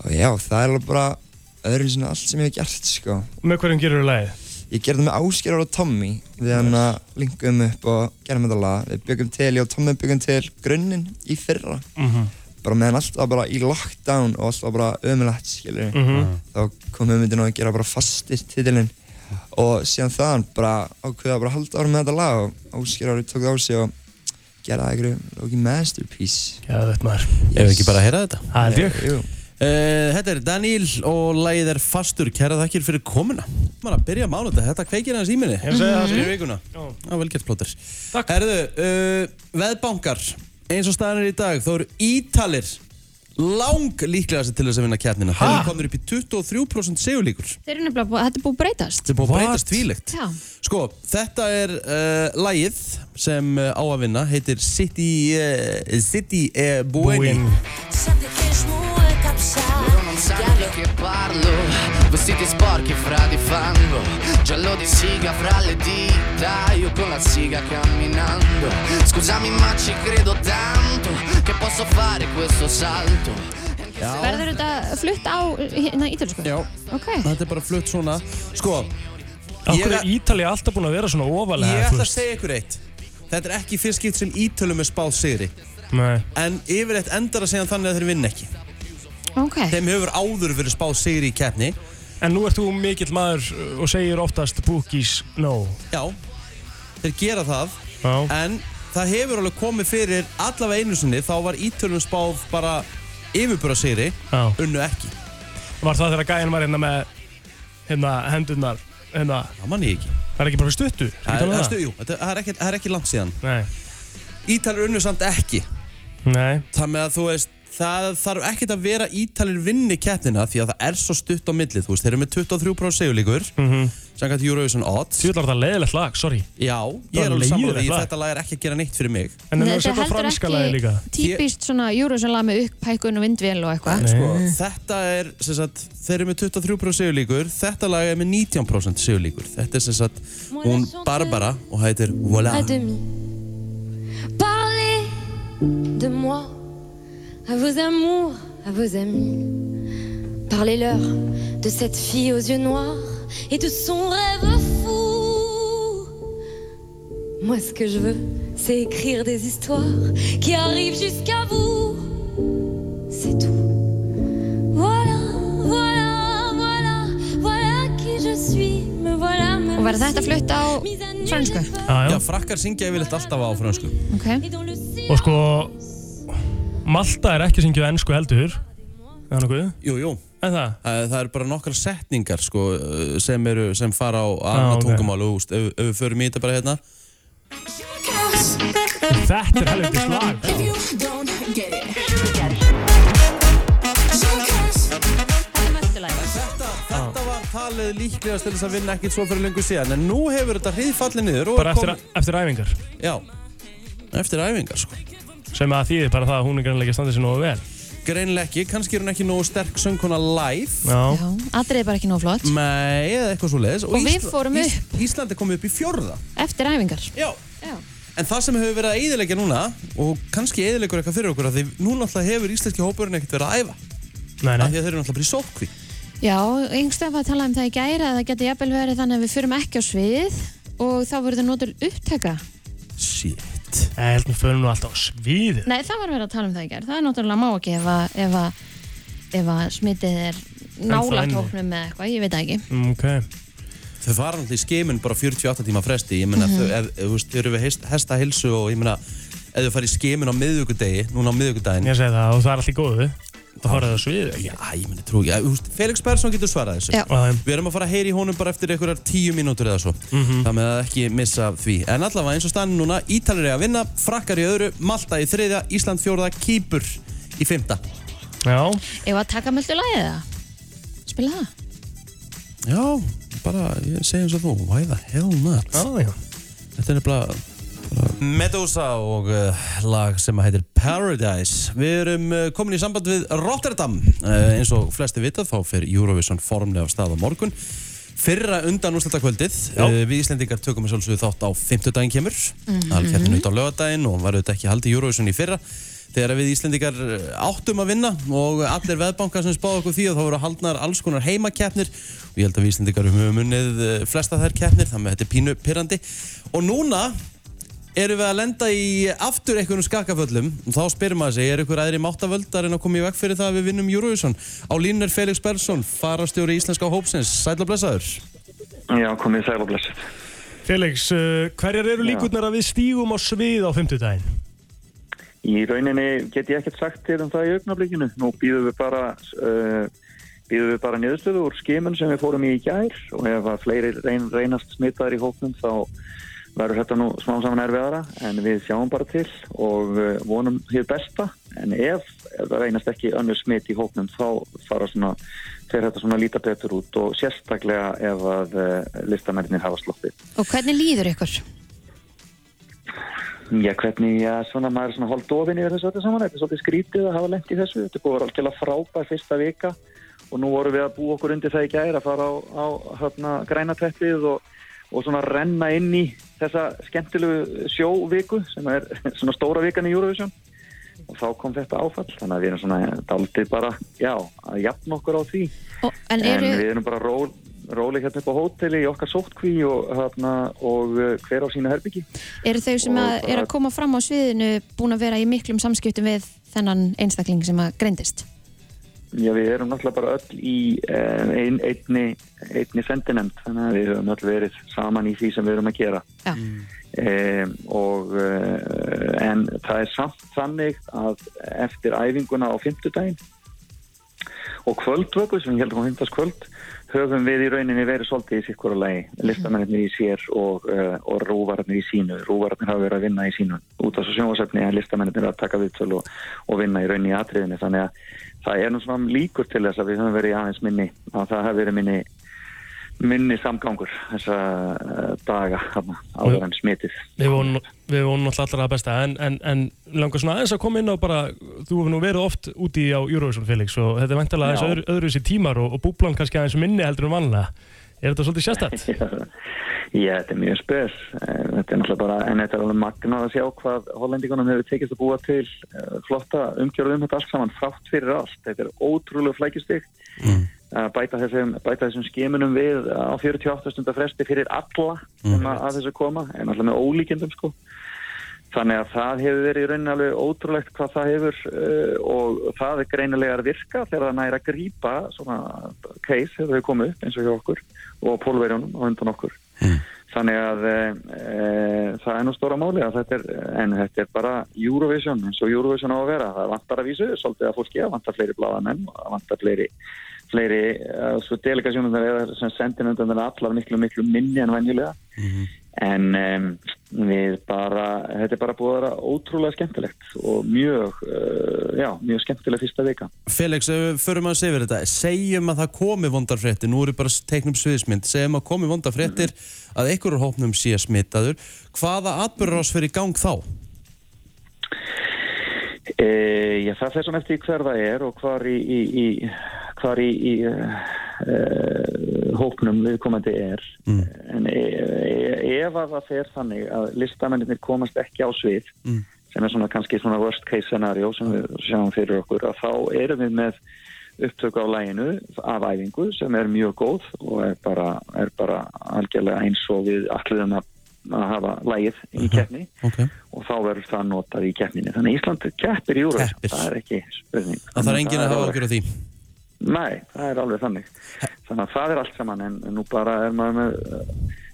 Og já, það er alveg bara öðru en allt sem ég hef gert, sko Með hverjum gerur þú lagið? Ég gerði það með Ásgeir og Tommy Við hann að linkum upp og gerðum þetta lag Við byggum til, ég og Tommy byggum til grunninn í fyrra Mhm. Bara meðan allt var bara í lockdown og allt var bara ömulegt, skilur Mhm. Þá kom hugmyndin að gera bara fastir titilinn Og síðan þaðan bara ákveða bara að halda ára með þetta lag Og Ásgeir árið tók það á sig og gera það einhverju lóki masterpiece Já, þetta maður Ef við ekki bara að heyra þetta? Það held ég. Jú Uh, þetta er Daniel og lagið er Fastur. Kæra þakkir fyrir komuna. Að byrja mánu þetta. Þetta kveikir hans í minni. Ég segi það. Fyrir vikuna. Já. Já, vel gert plóter. Takk. Herðu, uh, veðbankar. Eins og staðan er í dag, þá eru ítalir lang líklegast til þess að vinna kjarnina. Þeir eru komnir upp í 23% segulíkur. Þeir eru nefnilega búið, þetta er búið að breytast. Þetta er búið að breytast tvílegt. Já. Sko, þetta er uh, lagið sem uh, á að vinna, heitir City, uh, City uh, Bueni. Sanno che parlo Vestiti sporchi fra di fango Giallo di siga fra le dita Io con la siga camminando Scusami ma ci credo tanto Che posso fare questo salto Verður þetta flutt á hérna ítalsku? Já. Ok. Þetta er bara flutt svona. Sko, Akkur er Ítalið alltaf búin að vera svona ofalega Ég ætla að segja ykkur eitt Þetta er ekki fyrst skipt sem ítölum er spáð sigri Nei. En yfirleitt endar að segja þannig að þeir vinn ekki Ok. Þeim hefur áður verið spáð sigri í keppni. En nú ert þú mikill maður uh, og segir oftast bookies no. Já, þeir gera það. Já. En það hefur alveg komið fyrir allavega einu sinni Þá var ítölum spáð bara yfirbúra sigri. Unnu ekki. Var það þegar gæðin var hérna með hérna hendurnar hérna? Það mann ég ekki. Það er ekki bara fyrir stuttu? Það er, er, stu, jú, þetta- það er, ekki, það er ekki langt síðan. Nei. Ítalir unnu samt ekki. Nei. Það með að þú veist Það þarf ekkert að vera ítalir vinni keppnina því að það er svo stutt á millið þú veist, þeir eru með 23% segulíkur mm Mhm. -hmm. samkvæmt Eurovision odds. Þú ætlar þetta leiðilegt lag, sorry. Já, ég er alveg sammála því þetta lag er ekki að gera neitt fyrir mig. En Nei, þetta er heldur ekki típist svona Eurovision-lag með upphækun og vindvél og eitthvað. Sko, þetta er, sem sagt, þeir eru með 23% segulíkur þetta lag er með 19% segulíkur þetta er sem sagt, hún Barbara og heitir Voilà. À demi. Parlez de moi à vos amours, à vos amis. Parlez-leur de cette fille aux yeux noirs et de son rêve fou. Moi, ce que je veux, c'est écrire des histoires qui arrivent jusqu'à vous. C'est tout. Voilà, voilà, voilà, voilà qui je suis. Me voilà, me Og verður þetta flutt á fransku? Já, frakkar syngja yfirleitt alltaf á fransku Ok Og sko Malta er ekki syngjuð ennsku heldur. Er nokkuð? Jú, jú. En það? Það, er bara nokkar setningar sko, sem, eru, sem fara á annað Ah, ok. tungumál. Og úst, ef, ef við förum í þetta bara hérna. Þetta er helviti slag. Þetta var talið líklegast til þess að vinna ekkert svo fyrir lengur síðan en nú hefur þetta hriðfallið niður og Bara eftir, eftir æfingar. Já, eftir æfingar sko Sem að þýðir bara það að hún er greinlega ekki að standa sér nógu vel. Greinilega ekki, kannski er hún ekki nógu sterk söngkona live. Já. Já, atrið er bara ekki nóg flott. Nei, eða eitthvað svo leiðis Og við fórum upp. Ísland er komið upp í fjórða. Eftir æfingar. Já. Já. En það sem hefur verið að eyðileggja núna og kannski eyðileggur eitthvað fyrir okkur því nú náttúrulega hefur íslenski hópurinn ekkert verið að æfa. Nei, nei. Af því að þeir eru náttúrulega bara í sótkví Já, yngstef að tala um það í gæra að það geti jafnvel verið þannig að við fyrum ekki á svið og þá verður það notur upptaka. Shit Ég held mér förum nú alltaf á svið Nei, það var verið að tala um það í gæra Það er náttúrulega má ekki ef að, ef að, ef að smitið er nála tóknum með eitthvað, ég veit það ekki. Mm, Ok. Þau fara náttúrulega í skimun bara 48 tíma fresti. Ég meina, þau, ef, ef, þú veist, þau eru við hest, hesta hilsu og ég meina ef þau fara í skimun á miðvíkudegi núna á miðvíkudaginn Ég segi það og það er allt í góðu Það horfði á svið Já, ég meina, trú ekki Felix Persson getur svarað þessu. Já. Við erum að fara að heyri í honum bara eftir einhverjar tíu mínútur eða svo. Mhm. Það með að ekki missa því. En allavega eins og stannin núna Ítalir er að vinna Frakkar í öðru Malta í þriðja Ísland fjórða Kýpur í fymta Já. Ef að taka möldu lagið það Spila það. Já, bara, ég segi eins og þú Why the hell not? Já, já. Þetta er nefnilega bara Medusa og uh, lag sem heitir Paradise. Við erum uh, komin í samband við Rotterdam. Uh, eins og flesti vitað þá fer Eurovision formlega af stað á morgun. Fyrra undan úrslutakvöldið Við Íslendingar tökum við svolítið þátt á 50 daginn kemur. Mhm. Alkeppnin út á lögadaginn og var auðvitað ekki haldið Eurovision í fyrra. Þegar við Íslendingar áttum að vinna og allir veðbankar sem spáðu okkur því og þá voru haldnar alls konar heimakeppnir. Og ég held að við Íslendingar höfum unnið flesta þær keppnir þannig að þetta er pínu pyrrandi og núna erum við að lenda í aftur einhvernum skakaföllum og þá spyrir maður sig, er einhver aðri máttavöldar en að koma í veg fyrir það að við vinnum Eurovision á línun er Felix Persson, farastjóri íslenska hópsins, sæl og blessaður Já, komið sæl og blessið. Felix, uh, hverjar eru líkurnar að við stígum á svið á 50 daginn? Í rauninni get ég ekkert sagt til um það í augnablikinu. Nú býðum við bara, uh, býðum við bara niðurstöðu úr skimun sem við fórum í í gær og ef að fleiri reyn, reynast smittaðir í hóknum þá verður þetta nú smá saman erfiðara en við sjáum bara til og uh, vonum hér besta en ef, ef það reynast ekki önnur smitt í hóknum þá fara svona, fer þetta svona líta betur út og sérstaklega ef að uh, listamennir hafa sloppið. Og hvernig líður ykkur? Já, hvernig, já, svona maður er svona hálf dofin yfir þessu öllu saman, þetta er svolítið skrítið að hafa lent í þessu, þetta búið algjörlega frábær fyrsta vika og nú vorum við að búa okkur undir það í gæri að fara á, á hérna, grænateppið og, og svona renna inn í þessa skemmtilegu sjóviku sem er svona stóra vikan í Eurovision. Og þá kom þetta áfall, þannig að við erum svona daldið bara, já, að jafna okkur á því. Og, en eru, við erum bara ról, róli hérna upp á hóteli í okkar sóttkví og, hérna, og uh, hver á sína herbyggi. Eru þau sem að, er að koma fram á sviðinu búin að vera í miklum samskiptum við þennan einstakling sem að greindist? Já, við erum náttúrulega bara öll í uh, ein, einni, einni sendinemnd, þannig að við höfum öll verið saman í því sem við erum að gera. Já. Um, og, uh, en það er samt þannig að eftir æfinguna á fimmtudaginn og kvöldvöku sem ég held að hún fimmtast kvöld höfum við í rauninni verið svolítið í sikkur að lagi, listamennir í sér og, uh, og rúvararnir í sínu. Rúvararnir hafa verið að vinna í sínu. Út af svo sjónvarsefni er listamennir að taka viðtöl og, og vinna í rauninni í atriðinni. Þannig að það er nú svona líkur til þess að við höfum verið aðeins minni, að það hefur verið minni, minni samgangur þessa uh, daga áður en smitið. Við vonum, alltaf allra að besta en, en, en langar svona aðeins að koma inn á bara þú hefur nú verið oft úti á Eurovision Felix og þetta er vantilega aðeins öðru, öðru sér tímar og, og búblan kannski aðeins minni heldur en vanlega Er þetta svolítið sérstætt? Já, þetta er mjög spes. Eh, Þetta er náttúrulega bara, en þetta er alveg magnað að sjá hvað hollendingunum hefur tekist að búa til eh, flotta umgjörð um þetta allt saman, frátt fyrir allt. Þetta er ótrúlega flækjustig. Að bæta þessum, bæta þessum skimunum við á 48 stundar fresti fyrir alla sem að, að þessu koma, en náttúrulega með ólíkindum sko. Þannig að það hefur verið í rauninni alveg ótrúlegt hvað það hefur uh, og það er greinilega að virka þegar það næra að grípa svona case þau komu upp eins og hjá okkur og pólverjónum og undan okkur. Þannig að e, e, það er nú stóra máli að þetta er, en þetta er bara Eurovision eins og Eurovision á að vera. Það vantar að vísu, svolítið að fólki, það vantar fleiri bláðamenn það vantar fleiri, fleiri uh, svo delegasjónum sem sendin undan allar miklu, miklu minni en venjulega. En um, við bara, þetta er bara búið að vera ótrúlega skemmtilegt og mjög, uh, já, mjög skemmtileg fyrsta vika. Felix, förum að segja þetta segjum að það komi vondar fréttir nú eru bara teiknum sviðismynd segjum að komi vondar fréttir að einhverjur hópnum sé smitaður hvaða atbyrður ás fyrir gang þá? E, já, það fer svona eftir því hver það er og hvar í, í, í, hvar í, í e, hópnum viðkomandi er. En e, e, ef að það fer þannig að listamennir komast ekki á svið, Mm. sem er svona kannski svona worst case scenario sem við sjáum fyrir okkur, að þá erum við með upptöku á læginu af æfingu sem er mjög góð og er bara, er bara algjörlega eins og við allirum að, að hafa lægið í keppni Okay. og þá verður það notað í keppninni. Þannig Ísland keppir í júru, það er ekki spurning. Það þarf enginn að hafa okkur á því Nei, það er alveg þannig. Þannig að það er allt saman en nú bara er maður með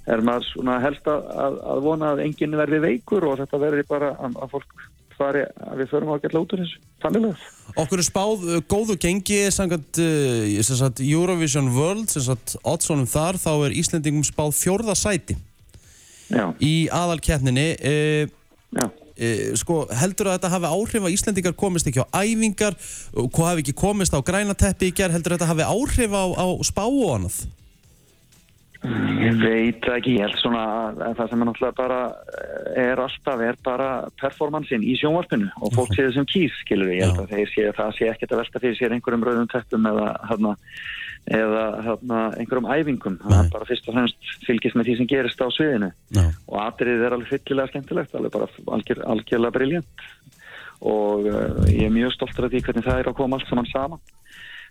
er maður svona helst að, að, vona að enginn verði veikur og þetta verði bara að, að fólk fari að við förum á að geta út úr þessu. Þannig að Okkur er spáð uh, góðu gengi samkvæmt uh, Eurovision World sagt, oddsonum þar þá er Íslendingum spáð fjórða sæti Já. í aðalkeppninni uh, Já. Uh, sko, heldur að þetta hafi áhrif að Íslendingar komist ekki á æfingar og hvað hafi ekki komist á grænateppi í gerð heldur að þetta hafi áhrif á, á spá og annað? Ég veit það ekki, ég held svona að að það sem er náttúrulega bara eh, er alltaf, er bara performansin í sjónvarpinu og fólk sé þessum kýr, skilur við, ég held að þeir sé það sé ekkert að velta fyrir sér einhverjum rauðum teppum eða hérna, eða hérna, einhverjum æfingum, er bara fyrst og fremst fylgist með því sem gerist á sviðinu. Já. og atrið er alveg fyllilega skemmtilegt, alveg bara algjör, algjörlega briljant og uh, ég er mjög stoltur af því hvernig það er að koma allt saman saman.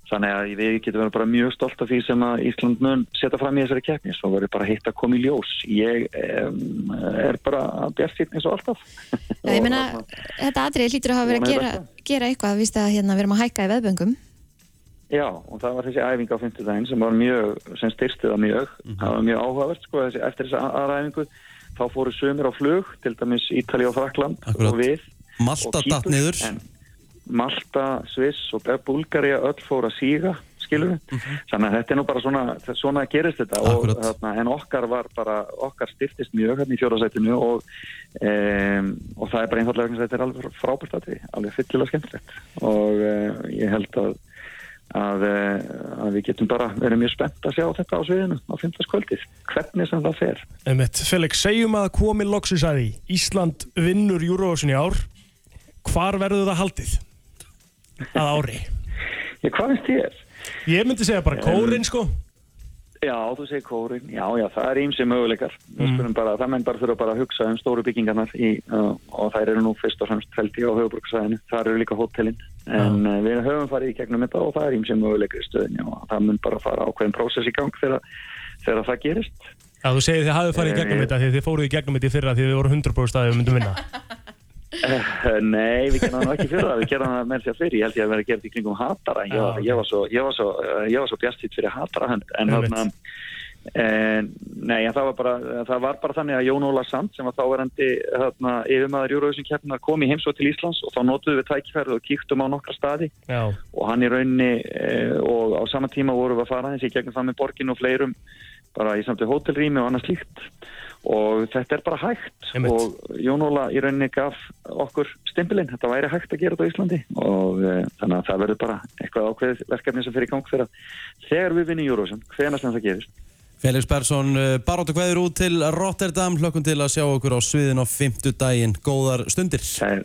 Þannig að við getum verið bara mjög stolt af því sem að Ísland mun setja fram í þessari keppni. Svo verður bara hitt að koma í ljós. Ég um, er bara bjart sýtt eins og alltaf. Já, ég meina, þetta atrið lítur að hafa verið að gera, gera eitthvað, víst að hérna, við erum að hækka í veðböngum. Já, og það var þessi æfing á fimmtudaginn sem var mjög, sem styrsti það mjög. Það var mjög áhugavert, sko, þessi, eftir þessa aðra æfingu. Þá fóru sömur á flug til dæmis Ítali og Frakland Akkurat. og við. Malta og Kýpur, datt niður. en Malta, Sviss og Búlgaria öll fóru að síga skilur við, þannig að þetta er nú bara svona svona gerist þetta. Og, Akkurat. þarna, en okkar var bara, okkar styrtist mjög hérna í fjórasætinu og um, og það er bara einfallega að þetta er alveg frábært að því, alveg fyllilega skemmtilegt. Og uh, ég held að að, uh, að við getum bara verið mjög spennt að sjá þetta á sviðinu á 15. kvöldið, hvernig sem það fer Einmitt. Felix, segjum að komi loksis að því Ísland vinnur Eurovision í ár hvar verður það haldið? að ári Ég, hvað finnst þér? Ég myndi segja bara kórin sko Já, þú segir kórin, já, já, það er ímsi möguleikar. Mm. Mm. Bara, það menn bara þurfa bara að hugsa um stóru byggingarnar í, uh, og þær eru nú fyrst og fremst feldi á höfuborgsæðinu. Þar eru líka hótelinn. En uh, við höfum farið í gegnum þetta og það er ímsi möguleikar í stöðinni og það mun bara fara ákveðin prósess í gang þegar, þegar það gerist. Já, þú segir þið hafið farið í gegnum Eh, þetta því að þið fóruð í gegnum þetta í fyrra því þið voru 100% að við myndum vinna nei, við gerðum nú ekki fyrir það, við gerðum það með sér fyrir, ég held ég að vera gerð í kringum hatara, ég, var, ég var svo, svo, var svo bjastýtt fyrir hatara en Einmitt. þarna, En, nei, en það var, bara, það var bara þannig að Jón Óla Sand sem var þáverandi yfirmaður Júruvísin keppna kom í heimsótt til Íslands og þá notuðum við tækifærið og kíktum á nokkra staði Já. og hann í rauninni e, og á sama tíma vorum við að fara þessi gegnum það með borgin og fleirum bara í samt við hótelrými og annað slíkt og þetta er bara hægt. Og Jón Óla í rauninni gaf okkur stimpilinn, þetta væri hægt að gera þetta á Íslandi. Og e, þannig að það verður bara eitthvað ákveðið verkefni sem fyrir í gang fyrir að þegar við vinnum Júruvísin, hvenast sem það gerist. Felix Persson, baróttu kveður út til Rotterdam, hlökkum til að sjá okkur á sviðin á fymtu daginn, góðar stundir. Kæra,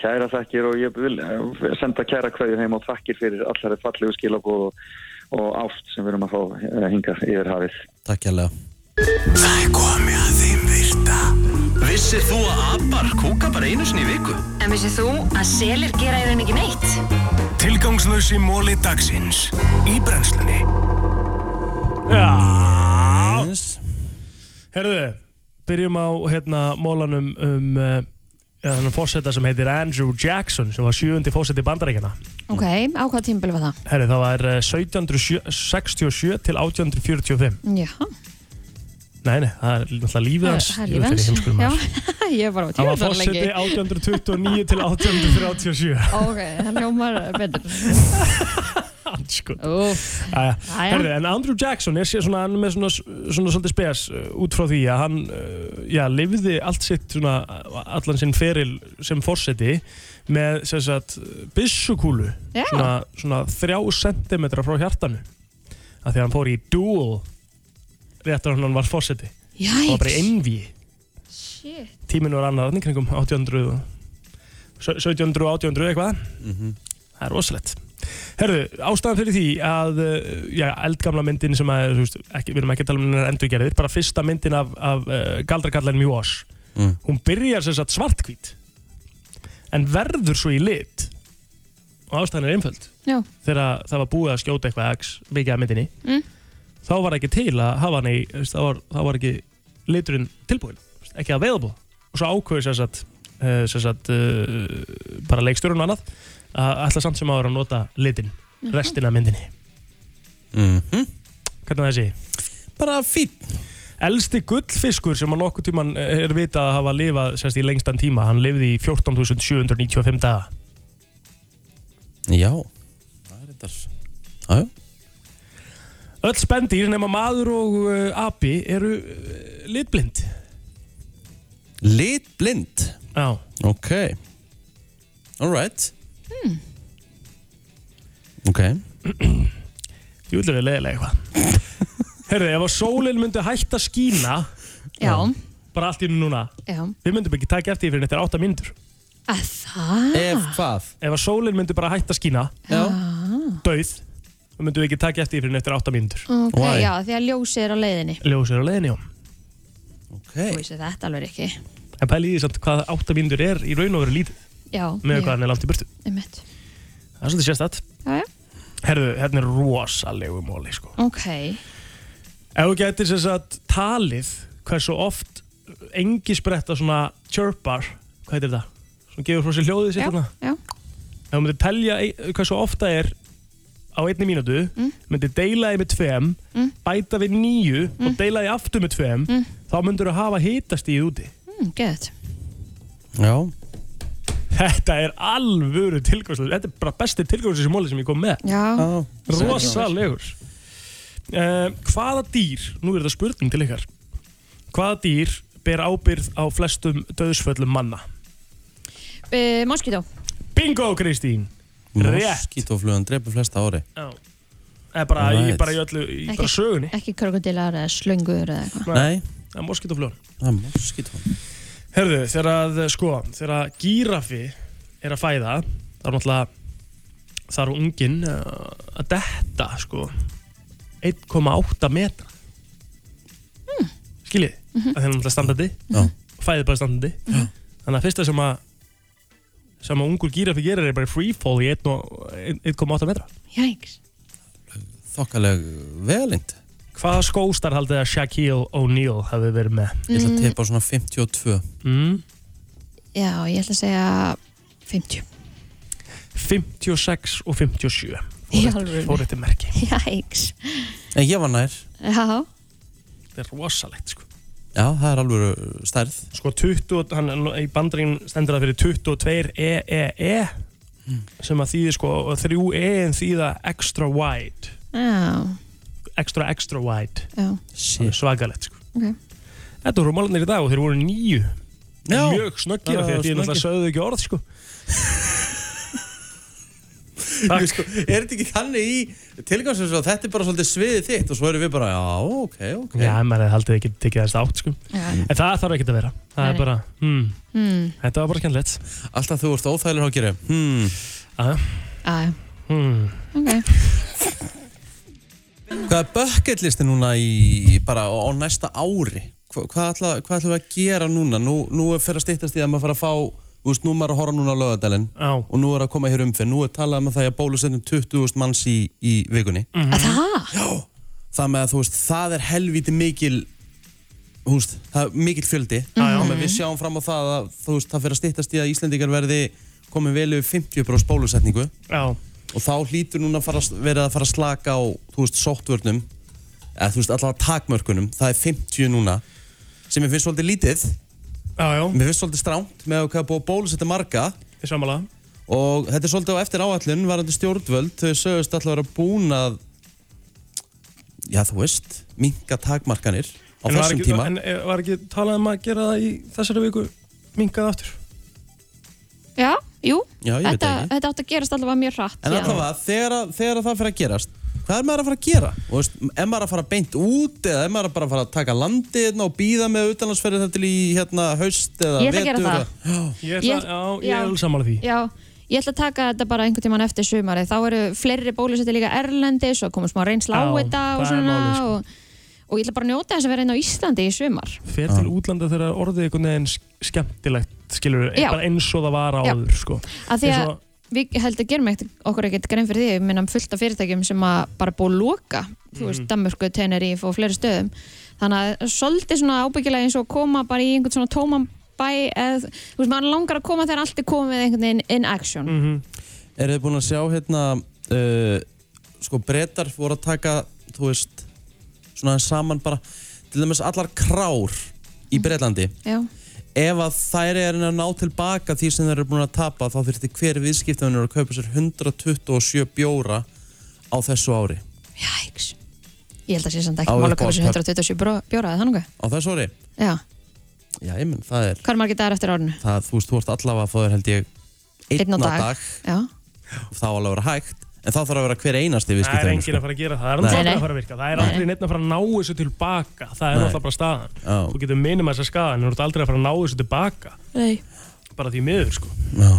kæra þakkir og ég vil eh, senda kæra kveður heim og þakkir fyrir allar fallegu skilabóð og, og ást sem við erum að fá eh, hingað yfir hafið. Takk hjálpa. Það er komið að þeim virta. Vissir þú að abar kúka bara einu sinni í viku? En vissið þú að selir gera í raun ekki neitt? Tilgangslösi móli dagsins í brennslunni. Já Herðu, byrjum á hérna mólanum um uh, þannig fórseta sem heitir Andrew Jackson sem var sjöundi fórseti bandaríkjana Ok, á hvað tímabili var það? Herðu, það var uh, 1767 til 1845 Já, Nei, nei, það er náttúrulega lífið hans það er lífið hans Já, maður. ég er bara á Það var fórseti 1829 til 1837 Ok, það betur. Úf, Jæja. Jæja. Herðu, en Andrew Jackson er svona, hann með svona, svona svolítið spes uh, út frá því að hann uh, já, lifði allt sitt svona, allan sinn feril sem fórseti með sagt, byssukúlu Já. svona, svona þrjá sentimetra frá hjartanu af því að hann fór í duel réttar hann var fórseti það var bara envi Shit. Tíminn var annar í kringum 1800 og- 1700 og 1800 eitthvað. Það er rosalegt. Herðu, ástæðan fyrir því að uh, já, eldgamla myndin sem að veist, ekki, við erum ekki að tala um hennar endurgerðir bara fyrsta myndin af, af uh, galdrakallarinn Mjós Mm. hún byrjar sem sagt svartkvít en verður svo í lit. Og ástæðan er einföld. Já. þegar það var búið að skjóta eitthvað mikið af myndinni. Mm. Þá var ekki til að hafa hann í þá var, þá var ekki liturinn tilbúin þú veist, ekki available og svo ákveður sem sagt, uh, sem sagt uh, bara leikstjórun og annað að ætla samt sem áður að nota litin Mhm. restina af myndinni Mm -hmm. hvernig var þessi? bara fín Elsti gullfiskur sem að nokkuð tíman er vitað að hafa lifað sérst, í lengstan tíma, hann lifði í 14.795 daga Já, það er þetta. Jájá. Öll spendýr nema maður og uh, api eru uh, litblind Litblind? Já. Ok. Alright. Hmm. Ok. Jú, ætlum við leiðilega eitthvað Herðu, ef að sólinn myndi hætta að skína Já. bara allt í núna Já. við myndum ekki taka eftir fyrir þetta 8 myndur Að það? hvað? Ef að sólinn myndi bara hætta að skína Já. dauð, þá myndum við ekki taka eftir fyrir þetta 8 myndur Ok, já, því að ljósið er á leiðinni. Ljósið er á leiðinni, já. Þú veist þetta alveg ekki. En pæli í því samt hvað 8 myndur er í raun og veru lítið. Já, með hvað hann er langt í burtu. Einmitt. Það er svolítið sérstætt Já, já. Herðu, hérna er rosalegu móli sko. Ok. Ef þú getur sem sagt talið hversu oft engi spretta svona chirpar, hvað heitir það? Svona gefur frá sér hljóðið sér Já, þarna? já. Ef þú myndir telja ein- hversu ofta er á einni mínútu Mm. myndir deila því með tveim Mm. bæta við níu og deila því aftur með tveim Mm. þá myndir þú hafa hitastíð úti. Mm, Gett. Já. Þetta er alvöru tilgjóðslega Þetta er bara besti tilgjóðslega móli sem ég kom með. Já. Rosalegur. Uh, Hvaða dýr Nú er þetta spurning til ykkar Hvaða dýr ber ábyrð á flestum döðsföllum manna? Uh, Moskító Bingo Kristín Moskítoflugan dreipur flesta ári Já. Eða bara, í, Right. bara í öllu í bara sögunni Ekki krokodilar eða slöngur eða eitthvað Nei Það er moskítoflugan Það er moskítoflugan Herðu, þegar að, sko, þegar að gíraffi er að fæða þá er náttúrulega þarf unginn uh, að detta, sko 1,8 metra Hmm. Skiljið? Mm -hmm. Það er náttúrulega standandi Já. fæðið bara standandi Þannig að fyrsta sem að sem að ungur gíraffi gerir er bara free fall í 1,8 metra Jæks Þokkaleg velind Hvaða skóstar haldið að Shaquille O'Neal hafi verið með? Ég ætla að Mm. teipa á svona 52 mm. Já, ég ætla að segja 50 56 og 57 Í alvörunni? Fór eftir merki Jæks En ég var nær Já, þetta er rosalegt sko. Já, það er alveg stærð Sko 20, hann, í bandarín stendur það fyrir 22 EEE sem að þýðir sko og þrjú E en þýða extra wide Já, extra extra wide já, Það er svakalegt sko. ok Þetta voru málarnir í dag og þeir voru nýju Já. mjög snöggir af því að því náttúrulega snöggir. sögðu ekki orð sko. Takk sko, er þetta ekki þannig í tilgangsins að þetta er bara svolítið sviðið þitt og svo erum við bara, já, ok, ok Já, maður hefði haldið ekki tekið þess átt sko. Já. En það þarf ekki að vera Það Nei. er bara, hmm, Hmm. þetta var bara skemmtilegt Alltaf þú ert óþægilegur á að gera hmm. Aða, hmm. ok Hvað er bucketlisti núna í, bara á, næsta ári? Hva, hvað, ætlum við að gera núna? Nú, nú er fyrir að stýttast í að maður fara að fá Þú veist, nú er maður að horfa núna á lögadalinn Já. og nú er að koma hér umfyrir, nú er talað um að það er bólusetnum 20.000 manns í, í vikunni. Mhm. Að Það? Já. Það með að þú veist, það er helvíti mikil þú veist, það er mikil fjöldi. Já, já. Þannig að við sjáum fram á það að þú veist, það fyrir að stýttast í að Íslendingar verði komið vel yfir 50% bólusetningu. Já, og þá hlýtur núna að fara, verið að fara að slaka á þú veist, sóttvörnum eða þú veist, allavega takmörkunum. Það er 50 núna sem ég finnst svolítið lítið já, já, mér finnst svolítið stránt með að hvað er búið að bólusetja marga. Ég samanlega og þetta er svolítið á eftir áallun varandi stjórnvöld, þau sögust alltaf að vera búin að já, þú veist, minka takmarkanir á En þessum ekki, tíma. En eh, var ekki talað um að gera það í þessari viku minkað aftur? Já, jú. Já, ég veit þetta, þetta átt að gerast allavega mjög hratt En þegar, að- þegar að það fyrir að gerast Hvað er maður að fara að gera? Og veist, er maður að fara beint út eða er maður bara að fara að taka landið hérna og býða með utanlandsferðið þetta til í hérna, haust eða Ég ætla að gera vetur það. Ég Ég- ætla, já, ég já. er alveg sammála því Já, ég ætla að taka þetta bara einhvern tíman eftir sumari þá eru fleiri bólusettir líka erlendis og komum smá reynsla á þetta og er svona sko. og, og ég ætla bara að njóta þess að vera inn á Íslandi í sumar Fer til útlanda þegar orðið einhvern veginn sk- skemmtilegt skilur bara eins og það var áður sko. Við held að gerum ekkert okkur ekkert grein fyrir því við minnum fullt af fyrirtækjum sem að bara búið að loka þú veist, Mhm. Danmörku, Tenerife og fleiri stöðum þannig að svolítið svona ábyggilega eins og koma bara í einhvern svona tóman bæ eða, þú veist, maður langar að koma þegar allt er komið einhvern veginn in action Mhm. Er þið búin að sjá hérna uh, sko brettar voru að taka þú veist svona saman bara til dæmis allar krár í Bretlandi Já, ef að þær er að ná tilbaka því sem þær eru búin að tapa þá þurfti hver viðskiptaunur að kaupa sér 127 bjóra á þessu ári. Jæks Ég held að sé samt ekki mála að kaupa sér uppáhaldspöpp. 127 bró- bjóra eða þannig. Á þessu ári? Já, já ég menn það er hvað er margir dagar eftir árinu? það, þú veist þú ert allavega að þér held ég einn á dag, Já, þá alveg að vera hægt en þá þarf að vera hver einasti Það er viðskiptaunur enginn að fara að gera það, það er Nei, að fara að virka. Það er aldrei nei. neitt að fara að ná þessu tilbaka. Það er náttúrulega bara staðan. Já. Þú getur minima þessa skaðan en þú ert aldrei að fara að ná þessu tilbaka. Nei. Bara því miður sko. Já.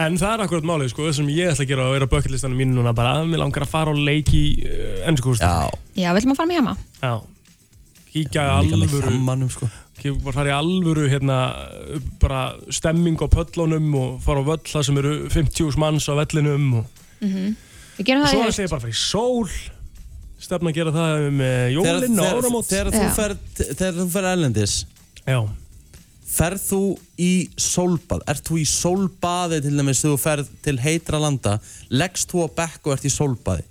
En það er akkurat málið sko, það sem ég ætla að gera að vera á bucketlistanum mínu núna bara að mér langar að fara og leiki uh, ennsku Já, Já, viljum að fara með hjama? Já. Kíkja alvöru sko. Bara fara í alvöru hérna bara stemming á pöllunum og fara á völl það sem eru 50 manns á vellinum og Mm Við það svo er haust ég bara að í sól. Stefna að gera það með jólinn og áramót. þegar þú Já. ferð þegar þú ferð erlendis Já, ferð þú í sólbað ert þú í sólbaði til dæmis þegar þú ferð til heitra landa leggst þú á bekk og ert í sólbaði?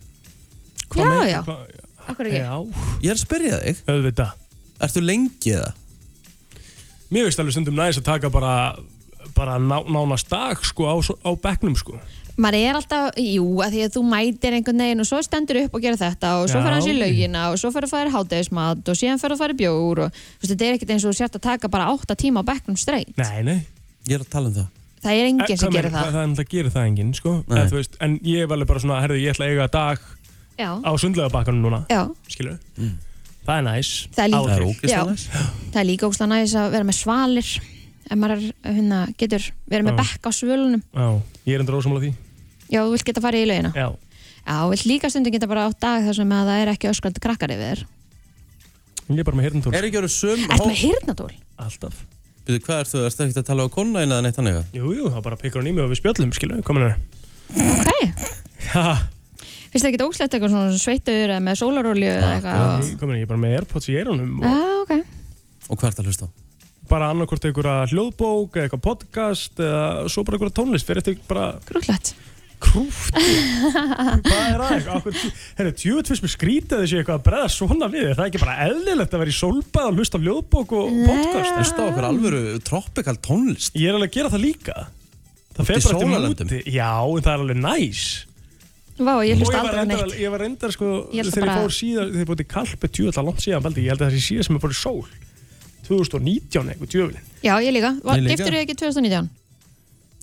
Já, meina- já, hvað- akkur ekki? Já, ég er að spyrja þig, auðvitað. Ertu lengi eða? Mér veist alveg stundum næst að taka bara bara ná, nánast dag sko á, á bekknum sko Maður er alltaf, jú, að því að þú mætir einhvern veginn og svo stendur upp og gera þetta og svo fer hans í laugina og svo fer að fara í hátæðismat og síðan fer að fara í bjór og þú veist, þetta er ekkert eins og þú sért að taka bara 8 tíma á bekknum streit. Nei, nei. Ég er að tala um það. Það er enginn Eh, sem gerir það. Það. er náttúrulega gerir það enginn sko. En, þú veist, en ég er vel bara svona, herðu, ég ætla að eiga dag Já, á sundlega bakkanum núna já, skilur Það er næs. Það er næs. Það er líka næs að vera með svalir. Ef maður er, hérna, getur verið með Já. bekk á svölunum. Já, ég er endur ósamlega því Já, þú vilt geta farið í laugina. Já, Já, þú vilt líka stundum geta bara á dag þar sem að það er ekki öskrandi krakkar yfir þér. ég er bara með hirndúr er ekki verið sum Ert með hirnatól? Alltaf Byrju, hvað ert þú, ertu ekkert að tala á konna eða neitt þannig Jú, jú, það bara pikkar hún í mig og við spjöllum, skilur komin er Ok. Já, Finnst það ekki óslætt eitthvað svona sveittur eða með sólarolju eða eitthvað? ég komin er, ég er bara með Airpods í eyrunum og Já, ok. og hvað ert að hlusta á? bara annarkvort einhverja hljóðbók eða eitthvað podcast eða svo bara einhverja tónlist krúft. Hvað er aðeins? Djúið fyrst mér skrítið þessu eitthvað að breða svona við Er það ekki bara eðlilegt að vera í sólbað og hlusta á ljóðbók og podcast? Hlusta á okkur alvöru tropical tónlist? Ég er alveg að gera það líka. Það fer bara til sólarlöndum. úti. Já, en það er alveg næs. Vá, ég hlusta aldrei neitt. ég var reyndar sko Ég Þegar ég fór síðan, þegar ég fór til Kalpe djúvöld langt síðan, baldi, ég held að það sé síðan sem ég fór í sól. 2019 eitthvað djúvölin Já, ég líka, Ég líka. giftur þau ekki 2019?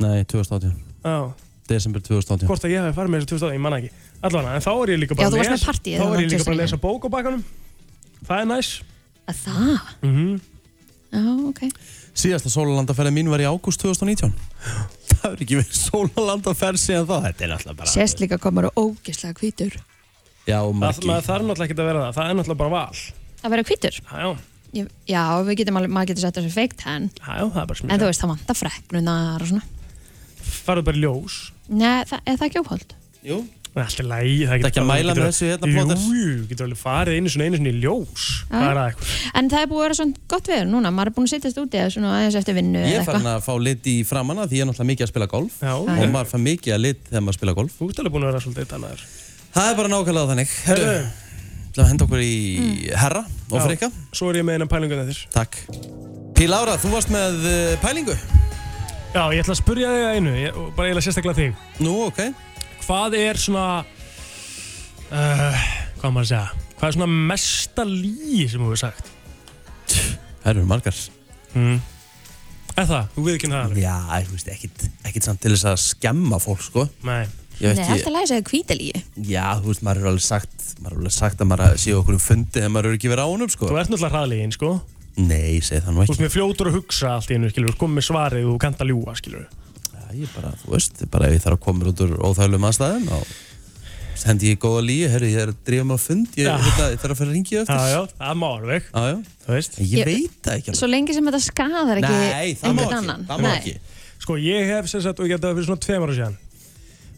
Nei, 2018 Já Desember 2018 Hvort að ég hef farið með þessu 2000, ég manna ekki. Allavega, en þá er ég líka Já, bara þú að varst með lesa partíið Þá þarna er ég líka bara að 2009. lesa bók á bakkanum. Það er næs. Að það? Mhm. Já, ok. Síðasta sólalandaferði mín var í ágúst 2019 Það er ekki verið sólalandaferð síðan það Þetta er náttúrulega bara Sérst líka komur og ógislega hvítur. Já, Það, maður þarf náttúrulega ekki að vera það. Það er náttúrulega bara val. Að vera hvítur? Já, já, Ég, já, við getum alveg, maður getur sett þessu fake tan. Já, já, það er bara En þú smið veist, það vantar freknunar og svona Farðu bara í ljós. Nei, það, er það ekki óholt? Jú. Það er alltaf lægi Það Þetta ekki að mæla með þessu hérna, plóter? Jú, jú, getur alveg farið einu svona einu svona í ljós. Já. Það er það eitthvað. En það er búið að vera svona gott veður núna. Maður er búin að sittast úti eða svona aðeins eftir vinnu Ég eða er farin að fá lit í framanna því ég er náttúrulega mikið að spila golf Já, og ok. maður fær mikið að lit þegar maður spila golf. Þú ert alveg búin að vera svolítið tannaður Það er bara nákvæmlega þannig. Herru, ætlum að henda okkur í herra og Já. frikka. Svo er ég með eina pælingu Já, ég ætla að spurja þig að einu ég, Bara eiginlega sérstaklega þig. Nú, ok. Hvað er svona uh, Hvað maður að segja? Hvað er svona mesta líi sem þú hefur sagt? Það eru margar. Mm. Er það? Þú við ekki það Já, þú veist, ekkit, ekkit samt til þess að skemma fólk, sko. Nei. Ég Nei, veit alltaf læsa það hvítalíi Já, þú veist, maður er alveg sagt maður er alveg sagt að maður sé okkur um fundi þegar maður er ekki verið á honum, sko. Þú ert náttúrulega hraðlegin, sko Nei, segi það nú Þú ekki. ert með fljótur að hugsa allt í einu, skilur Þú komið með svarið og þú kannt að ljúa, skilur Já, ég bara, þú veist, bara ef ég þarf að koma mér út úr óþægulegum aðstæðum þá hendi ég góða líi, herru, ég er að mig á fund ég, Já. hérna, ég þarf að fara að ringja eftir Já, já, það má alveg Já, já, Þú veist. Ég, Ég- veit það ekki alveg. Svo lengi sem þetta skadar ekki Nei, það má einhvern ekki, annan. það má ekki. Sko, ég hef sem sagt, og ég geta það fyrir svona tveim ára síðan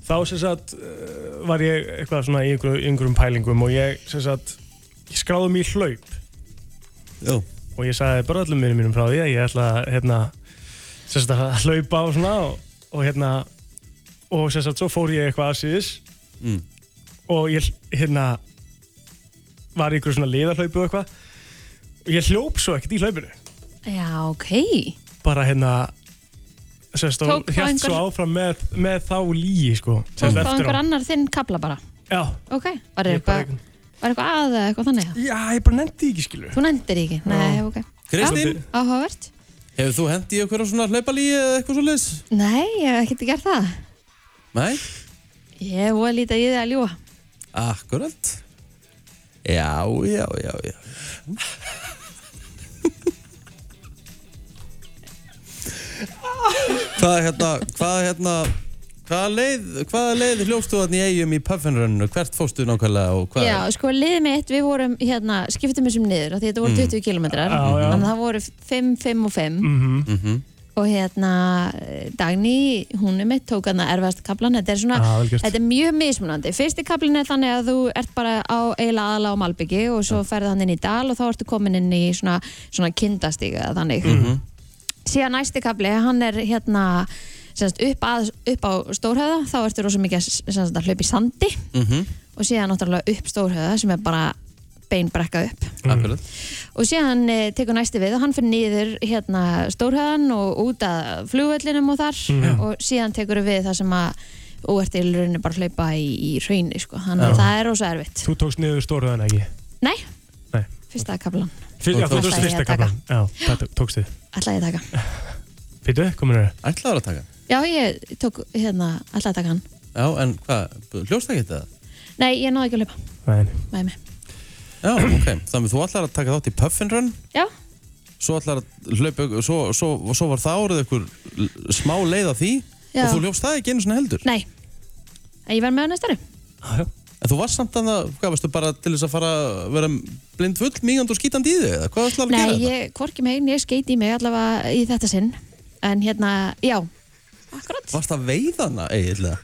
Þá sem sagt uh, var ég eitthvað svona í einhverjum, pælingum og ég sem sagt ég skráði mig í hlaup. Jú. Og ég sagði bara öllum minnum mínum frá því að ég ætla að hérna, sem sagt að hlaupa og svona og, og hérna og sem sagt svo fór ég eitthvað að síðis Mm. og ég hérna var í einhverju svona liðarhlaupu og eitthvað. Og ég hljóp svo ekkert í hlaupinu. Já, ok. Bara hérna sérst, og einhver- svo áfram með, með þá líi sko, Tók sérst, á. einhver annar þinn kapla bara? Já, Ok, var Ég bara eitthvað Var eitthvað að eða eitthvað þannig? Já, ég bara nefndi ekki skilur Þú nefndir ekki? Nei, ok Kristín, Áhugavert hefur þú hendi í okkur svona hlaupalíi eða eitthvað svo leiðis? Nei, ég hef ekki gert það Nei? Ég voru lítið í það að ljúa Akkurat Já, já, já, já Hvað hérna, hvað hérna Hvaða leið, hvaða leið hljófstu þarna í eigum í puffinrunnu? Hvert fóstu nákvæmlega og hvað? Já, sko, liðið mitt, við vorum hérna, skiptum þessum niður, af því þetta voru Mm. 20 kilometrar Já, já. Þannig að það voru 5, 5 og 5 Mhm. Mhm. Og hérna, Dagný, hún er mitt, tók hann að erfast kaplan Þetta er svona, gert. þetta er mjög mismunandi Fyrsti kaplin er þannig að þú ert bara á eiginlega aðla á Malbyggi Og svo ferði hann inn í dal og þá ertu komin inn í svona, svona kindastíga þannig Mhm. síðan næsti kapli, hann er hérna semst, upp, að, upp á stórhöða þá ertu rosa mikið semst, að hlaupa í sandi. Mhm. og síðan náttúrulega upp stórhöða sem er bara bein brekka upp Akkurat. Og síðan e, tekur næsti við og hann fyrir niður hérna stórhöðan og út að flugvellinum og þar. Mhm. og síðan tekur við það sem að og ert í rauninni bara að hlaupa í, í hraunni sko. þannig að það er rosa erfitt. Þú tókst niður stóruðan ekki? Nei, Nei. fyrsta kaplan Fyrst, já, þú Ætlaði tókst ég fyrsta kaplan Já, það tó- tókst þið. Ætlaði ég að taka. Fyrir, komin þér Ætlaður að taka? Já, ég tók hérna, ætlaði að taka hann Já, en hvað, hljófst ekki þetta? Nei, ég náði ekki að hlaupa Nei. með mig Já, ok, þannig þú ætlar að taka þátt í puffinrun Já. Svo ætlar að hlaupa, svo, svo, svo var það árið einhver smá leið af því Já. og þú hljófst það ekki einu svona heldur Nei, en ég verð með á næsta ári En þú varst samt að það, hvað veistu, bara til þess að fara að vera blind full, mingand og skítandi í þig eða hvað ætlar að Nei, gera þetta? mig, ég já Varst að veiða hana, eiginlega?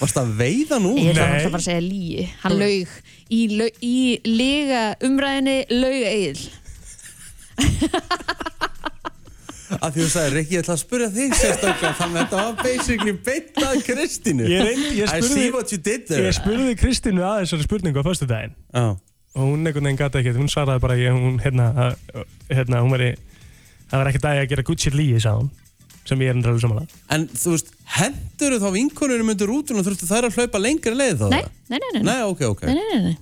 Varst að veiða nú? Ég ætla náttúrulega bara að segja líi Hann laug í, laug, í lega umræðinni laug eigil að því þú sagði, Rikki, ég ætla að spyrja þig sérstaklega þannig að þetta var basically beint að Kristínu. Ég reyndi, ég I spurði see what you did there. Ég spurði Kristínu að þessari spurningu á föstu daginn Já. og hún einhvern veginn gata ekkert, hún svaraði bara ég, hún, hérna, að, hérna, hún veri það var ekkert að ég að gera shit líi, sagði hún sem ég er endur alveg samanlega En þú veist, hendur þá vinkonunum undir rútun og þurftu þær að hlaupa lengri leið þá? Nei, nei, nei, nei. Nei, ok, ok Nei, nei, nei,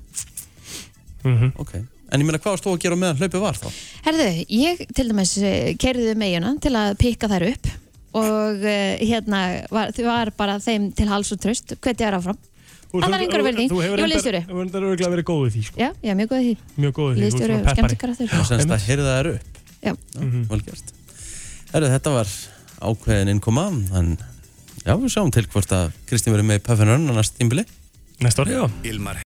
nei. Ok, en ég meina hvað þú að gera meðan hlaupið var þá? Herðu, ég til dæmis kerðið meginna til að pikka þær upp og uh, hérna var, þau var bara þeim til hals og tröst hvetja þær áfram Annar einhverju verði, Þú ég hefur var liðstjóri Þú hefur örgulega verið góð í því sko. Já, já, mjög góð í því Mjög góð í því, þú Liðstjóri, svona peppari. skemmtikraftur. Og semst að heyrða þær upp Já. Mhm. Vel gert Herru, þetta var ákveðin innkoma. En já, við sjáum til hvort að Kristín verður með í Puffin Run á næst tímbili Næsta orð, já